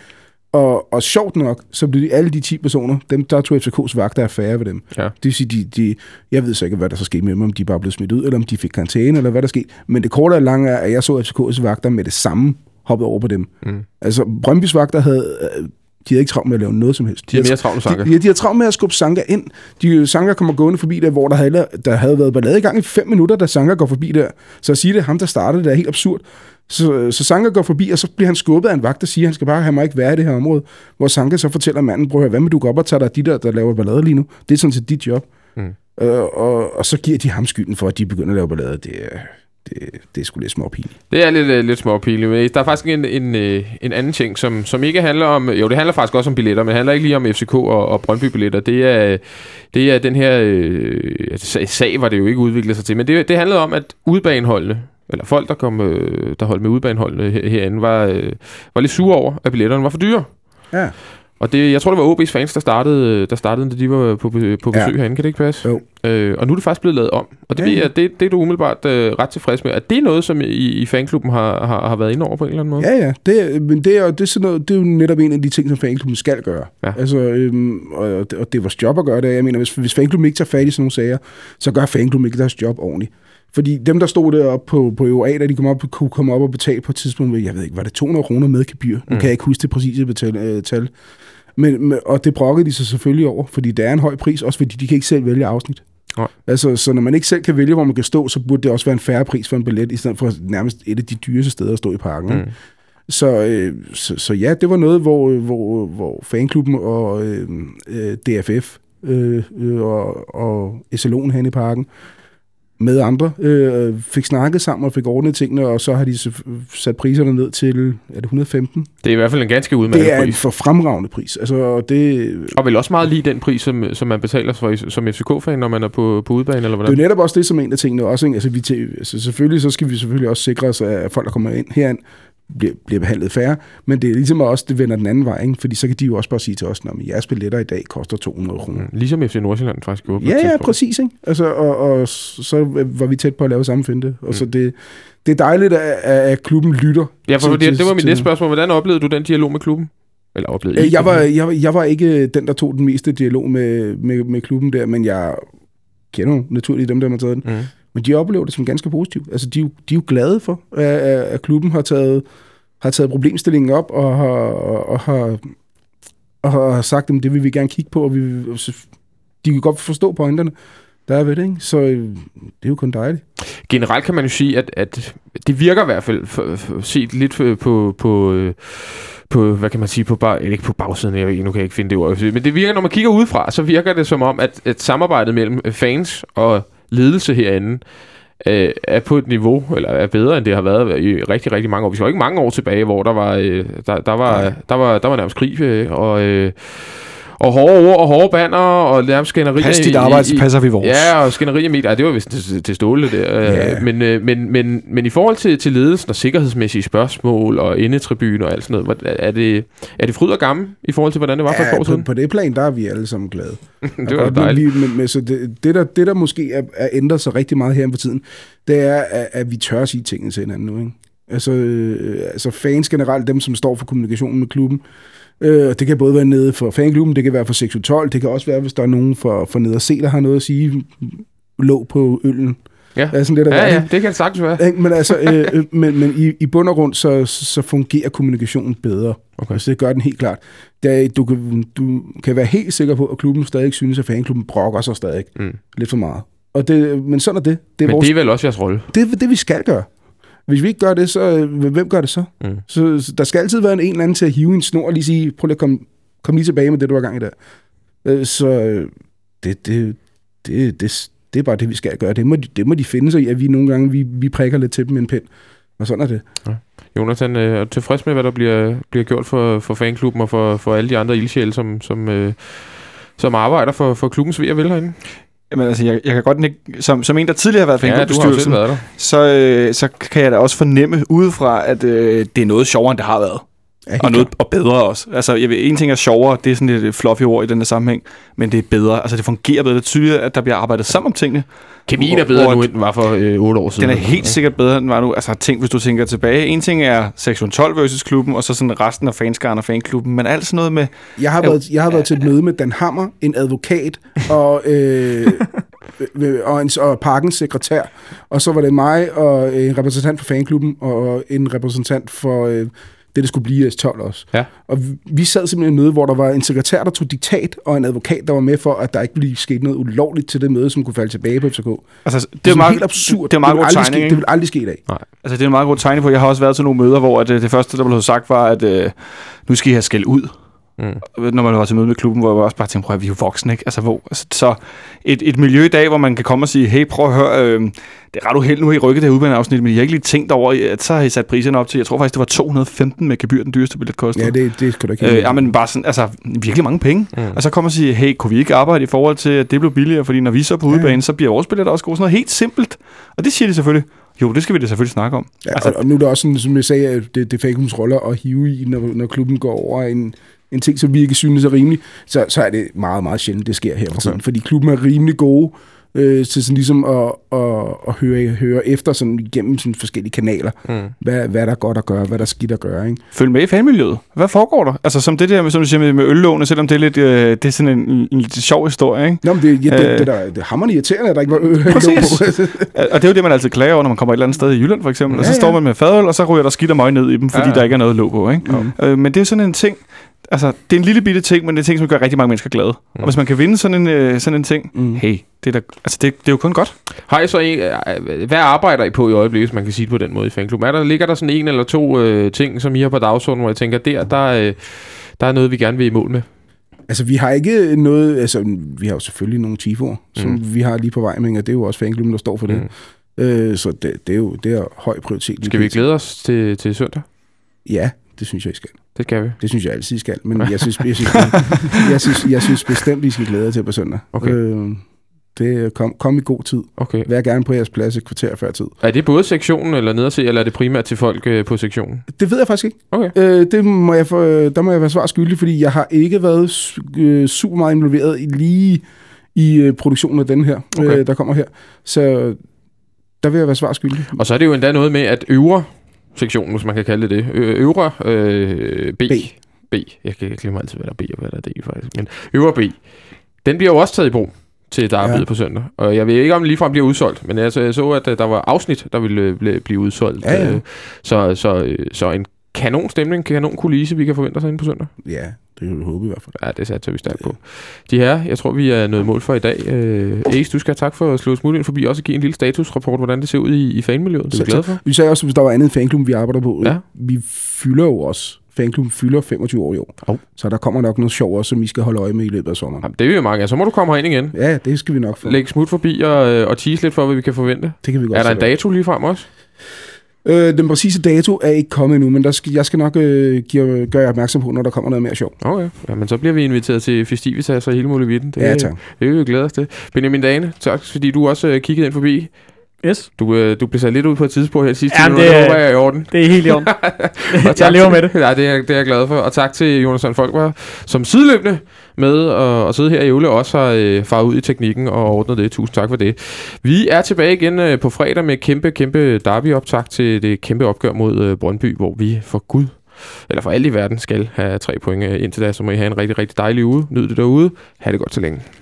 Og, og sjovt nok, så blev de, alle de 10 personer, dem, der tog FCK's vagter affære ved dem. Ja. Det vil sige, de, de, jeg ved så ikke, hvad der så skete med dem, om de bare blev smidt ud, eller om de fik karantæne, eller hvad der skete. Men det korte og lange er, at jeg så FCK's vagter med det samme hoppet over på dem. Mm. Altså, Brøndbys vagter havde, øh, de havde ikke travlt med at lave noget som helst. De er mere travlt med Sanka. De, ja, de har travlt med at skubbe Sanka ind. De, Sanka kommer gående forbi der, hvor der havde, der havde været ballade i gang i fem minutter, da Sanka går forbi der. Så at sige, det ham, der startede, det er helt absurd. Så, så Sanka går forbi, og så bliver han skubbet af en vagt, der siger, at han skal bare have mig ikke være i det her område. Hvor Sanka så fortæller manden, prøv at høre, hvad med du går op og tager dig de der, der laver ballade lige nu? Det er sådan set dit job. Mm. Øh, og, og så giver de ham skylden for, at de begynder at lave ballade. Det er, det, det er sgu lidt småpinligt. Det er lidt, øh, lidt småpiligt, men der er faktisk en, en, øh, en anden ting, som, som ikke handler om... Jo, det handler faktisk også om billetter, men det handler ikke lige om FCK og, og Brøndby-billetter. Det er, det er den her... Øh, altså, sag var det jo ikke udviklet sig til, men det, det handlede om, at udbaneholdene, eller folk, der, kom, øh, der holdt med udbaneholdene her, herinde, var, øh, var lidt sure over, at billetterne var for dyre. Ja. Og det, jeg tror, det var OB's fans, der startede, der startede da de var på, på besøg Ja. herinde. Kan det ikke passe? Jo. Øh, og nu er det faktisk blevet lavet om. Og det, Ja, ja, det, det er du umiddelbart øh, ret tilfreds med. Er det noget, som I, i fanklubben har, har, har været inde over på en eller anden måde? Ja, ja. Det, men det er, det, er sådan noget, det er jo netop en af de ting, som fanklubben skal gøre. Ja. Altså, øhm, og, det, og det er vores job at gøre det. Jeg mener, hvis, hvis fanklubben ikke tager fat i sådan nogle sager, så gør fanklubben ikke deres job ordentligt. Fordi dem, der stod deroppe på, på UA, da de kom op, kunne komme op og betale på et tidspunkt, jeg ved ikke, var det 200 kroner med gebyr? Nu Mm. kan jeg ikke huske det præcise betal, øh, tal. Men, og det brokkede de sig selvfølgelig over, fordi det er en høj pris, også fordi de kan ikke selv vælge afsnit. Nej. Altså, så når man ikke selv kan vælge, hvor man kan stå, så burde det også være en færre pris for en billet, i stedet for nærmest et af de dyreste steder at stå i parken. Mm. Så, øh, så, så ja, det var noget, hvor, hvor, hvor fanklubben og øh, øh, DFF øh, øh, og, og SLO'en hen i parken med andre øh, fik snakket sammen og fik ordnet tingene, og så har de sat priserne ned til, er det 115? Det er i hvert fald en ganske udmærket Det er en pris. for fremragende pris. Altså, og det, Og vel også meget lige den pris, som, som man betaler for, som FCK-fan, når man er på, på udebane, eller Det er hvordan? netop også det, som en af tingene også. Ikke? Altså, vi til, altså, selvfølgelig så skal vi selvfølgelig også sikre os, at folk, der kommer ind herind, bliver, bliver behandlet færre. Men det er ligesom også, det vender den anden vej. Ikke? Fordi så kan de jo også bare sige til os, at jeres billetter i dag koster 200 kroner. Mm. Ligesom FC Nordsjælland faktisk gjorde på Ja, ja, præcis. Ikke? Altså, og, og så var vi tæt på at lave samme finte. Og Mm. så det, det er dejligt, at, at klubben lytter. Ja, for til- det, det var mit næste spørgsmål. Hvordan oplevede du den dialog med klubben? Eller oplevede I? Øh, Jeg var, jeg, jeg var ikke den, der tog den meste dialog med, med, med klubben der, men jeg kender jo naturligt dem, der har taget den. Mm. Men de oplever det som ganske positivt. Altså, de, de er jo glade for, at, at klubben har taget, har taget problemstillingen op og har, og har, og har sagt, at det vil vi gerne kigge på, og vi de kan godt forstå pointerne, der er ved det, ikke? Så øh, det er jo kun dejligt. Generelt kan man jo sige, at, at det virker i hvert fald for, for, set lidt på, på, øh, på, hvad kan man sige, på bag, eller ikke på bagsiden, jeg ved nu kan jeg ikke finde det ord, men det virker, når man kigger udefra, så virker det som om, at, at samarbejdet mellem fans og ledelse herinde, øh, er på et niveau, eller er bedre, end det har været i rigtig, rigtig mange år. Vi skal jo ikke mange år tilbage, hvor der var, øh, der, der, var, der, var, der var nærmest krig, øh, og... Øh, og hårde ord og hårde banner og nærmest skænderier. Pas dit arbejde, så passer vi vores. Ja, og skænderier med, det var vist til, til ståle der. Ja. Men, øh, men, men, men i forhold til, til ledelsen og sikkerhedsmæssige spørgsmål og indetribune og alt sådan noget, er det, er det fryd og gammel i forhold til, hvordan det var for et par år på, siden? på det plan, der er vi alle sammen glade. det var dejligt. Vi, men, men, så det, det, der, det, der måske er, er ændret sig rigtig meget her for tiden, det er, at, at vi tør at sige tingene til hinanden nu. Ikke? Altså, øh, altså fans generelt, dem som står for kommunikationen med klubben, øh, og det kan både være nede for fanklubben, det kan være for 612, det kan også være, hvis der er nogen for, for nede og se, der har noget at sige, lå på øllen. Ja. Er sådan lidt Ja, ja, det kan det sagtens være. Men altså, øh, øh, men, men i, i bund og grund, så, så fungerer kommunikationen bedre. Okay. Altså, det gør den helt klart. Det er, du, kan, du kan være helt sikker på, at klubben stadig synes, at fanklubben brokker sig stadig Mm. lidt for meget. Og det, men sådan er det. Det er, Men vores, det er vel også jeres rolle. det, er det, vi skal gøre. Hvis vi ikke gør det, så øh, hvem gør det så? Mm. så? Så der skal altid være en, en eller anden til at hive en snor og lige sige, prøv lige at komme, kom lige tilbage med det, du var gang i der. Øh, Så øh, det, det, det, det, det er bare det, vi skal gøre. Det må, de- det må de finde sig i, at vi nogle gange vi, vi prikker lidt til dem med en pind. Og sådan er det. Jonathan, øh, er du tilfreds med, hvad der bliver, bliver gjort for, for fanklubben og for, for alle de andre ildsjæle, som, som, øh, som arbejder for, for klubbens ved og vel herinde? Jamen, altså, jeg, jeg kan godt ikke, som, som en, der tidligere har været Ja, været der. så, øh, så kan jeg da også fornemme udefra, at øh, det er noget sjovere, end det har været. Ja, Og noget og bedre også. Altså, jeg ved, en ting er sjovere, det er sådan lidt et fluffy ord i den her sammenhæng, men det er bedre. Altså, det fungerer bedre. Det er tydeligt, at der bliver arbejdet sammen om tingene. Kemien er bedre hvor- nu, end den var for øh, 8 år siden. Den er helt sikkert bedre, end den var nu. Altså, tænk, hvis du tænker tilbage. En ting er sektion 12 versus klubben, og så sådan resten af fanskaren og fanklubben, men alt sådan noget med... Jeg har, været, jeg har været til et møde med Dan Hammer, en advokat og, øh, øh, og, en, og parkens sekretær. Og så var det mig og en repræsentant for fanklubben og en repræsentant for øh, det, der skulle blive S12 også. Ja. Og vi, sad simpelthen i et møde, hvor der var en sekretær, der tog diktat, og en advokat, der var med for, at der ikke ville ske noget ulovligt til det møde, som kunne falde tilbage på FCK. Det Altså, det, er, er meget, helt absurd. Det er meget vil god aldrig tegning, ske? Det vil aldrig ske i dag. Altså, det er en meget god tegning på. Jeg har også været til nogle møder, hvor at, øh, det første, der blev sagt, var, at øh, nu skal I have skæld ud. Mm. Når man var til møde med klubben, hvor jeg også bare tænkte, prøv at vi er jo voksne, ikke? Altså, hvor, altså, så et, et miljø i dag, hvor man kan komme og sige, hey, prøv at høre, øh, det er ret uheldigt, nu har I rykket det her udbaneafsnit, men I har ikke lige tænkt over, at så har I sat priserne op til, jeg tror faktisk, det var 215 med gebyr, den dyreste billet kostede. Ja, det, det skal du ikke Øh, ja, men bare sådan, altså, virkelig mange penge. Mm. Og så kommer og sige, hey, kunne vi ikke arbejde i forhold til, at det blev billigere? Fordi når vi så er på Ja. udbanen, så bliver vores billetter også gode. Sådan noget helt simpelt. Og det siger de selvfølgelig. Jo, det skal vi da selvfølgelig snakke om. Ja, altså, og, og nu er det også sådan, som jeg sagde, at det, det er Fankums roller at hive i, når, når klubben går over en, en ting, som vi ikke synes er rimelig, så, så er det meget, meget sjældent, det sker her for tiden. Fordi klubben er rimelig gode øh, til sådan ligesom at, at, at høre, høre efter sådan igennem sådan forskellige kanaler, Mm. hvad, hvad der er godt at gøre, hvad der er skidt at gøre. Ikke? følg med i fanmiljøet. Hvad foregår der? Altså som det der, med, som du siger med, med øllåne, selvom det er lidt, øh, det er sådan en, en, en lidt sjov historie, ikke? Nå, men det, ja, det, Øh. det, der, det er hammerende irriterende, at der ikke var øl på. Og det er jo det, man altid klager over, når man kommer et eller andet sted i Jylland, for eksempel. Ja, og så står ja. man med fadøl, og så ryger der skidt og møg ned i dem, fordi ja. der ikke er noget låg på, ikke? Mm. Øh, men det er sådan en ting, altså det er en lille bitte ting, men det er en ting, som gør rigtig mange mennesker glade. Mm. Og hvis man kan vinde sådan en, øh, sådan en ting, Mm. hey, det er, da, altså det, det er jo kun godt. Har I så en, øh, hvad arbejder I på i øjeblikket, hvis man kan sige det på den måde i fanklubben? Er der, ligger der sådan en eller to øh, ting, som I har på dagsordenen, hvor jeg tænker, der, der, øh, der er noget, vi gerne vil i mål med? Altså, vi har ikke noget... Altså, vi har jo selvfølgelig nogle tifoer, som Mm. vi har lige på vej med, og det er jo også fanklubben, der står for det. Mm. Øh, så det, det, er jo det er høj prioritet. Skal vi glæde os til, til søndag? Ja, det synes jeg, I skal. Det skal vi. Det synes jeg altid, I skal. Men jeg synes, jeg synes, jeg synes, jeg synes bestemt, I skal glæde jer til på søndag. Okay. Øh, det kom, kom i god tid. Okay. Vær gerne på jeres plads et kvarter før tid. Er det både sektionen eller ned se, eller er det primært til folk øh, på sektionen? Det ved jeg faktisk ikke. Okay. Øh, det må jeg for, der må jeg være svar skyldig, fordi jeg har ikke været øh, super meget involveret i lige i øh, produktionen af den her, Okay. øh, der kommer her. Så der vil jeg være svar skyldig. Og så er det jo endda noget med, at øvre sektionen, hvis man kan kalde det det, øvre øh, B, B. B, jeg kan jeg glemmer altid, hvad der er B og hvad der er D faktisk, men øvre B, den bliver jo også taget i brug til der er Ja. på søndag. Og jeg ved ikke, om den ligefrem bliver udsolgt, men altså, jeg så, at øh, der var afsnit, der ville øh, blive, blive udsolgt. Ja, ja. Øh, Så, så, så en kanon stemning, kanon kulisse, vi kan forvente os inde på søndag. Ja, Det kan vi håbe i hvert fald. Ja, det satser vi stærkt på. De her, jeg tror, vi er nået mål for i dag. Øh, Ace, du skal have tak for at slå smut ind forbi, også give en lille statusrapport, hvordan det ser ud i, i fanmiljøet. Det er vi glade for. Vi sagde også, hvis der var andet i fanklubben, vi arbejder på. Ja. Vi fylder jo også. Fanklubben fylder 25 år i år. Hov. Så der kommer nok noget sjov også, som I skal holde øje med i løbet af sommeren. Jamen, det er jo mange. Så må du komme herind igen. Ja, det skal vi nok få. Læg smut forbi og, øh, og tease lidt for, hvad vi kan forvente. Det kan vi godt Er der en dato lige frem også? Øh, den præcise dato er ikke kommet endnu, men der skal, jeg skal nok øh, give, gøre jer opmærksom på, når der kommer noget mere sjov. Okay. Jamen, så bliver vi inviteret til festivitas og hele muligheden. Det, Ja, tak. Det vil vi glæde os til. Benjamin Dane, tak fordi du også øh, kiggede ind forbi. Yes, Du, øh, du blev sat lidt ud på et tidspunkt her sidste Jamen, time, det er- håber jeg er i orden. det er helt i orden. Og jeg lever med det. Ja, det er, det er jeg glad for. Og tak til Jonas Sand Folkvar, som sideløbende med at, at sidde her i Øvle, også har øh, faret ud i teknikken og ordnet det. Tusind tak for det. Vi er tilbage igen øh, på fredag med kæmpe, kæmpe derby-optag til det kæmpe opgør mod øh, Brøndby, hvor vi for Gud, eller for alt i verden, skal have tre point. Øh, Indtil da, så må I have en rigtig, rigtig dejlig uge. Nyd det derude. Ha' det godt så længe.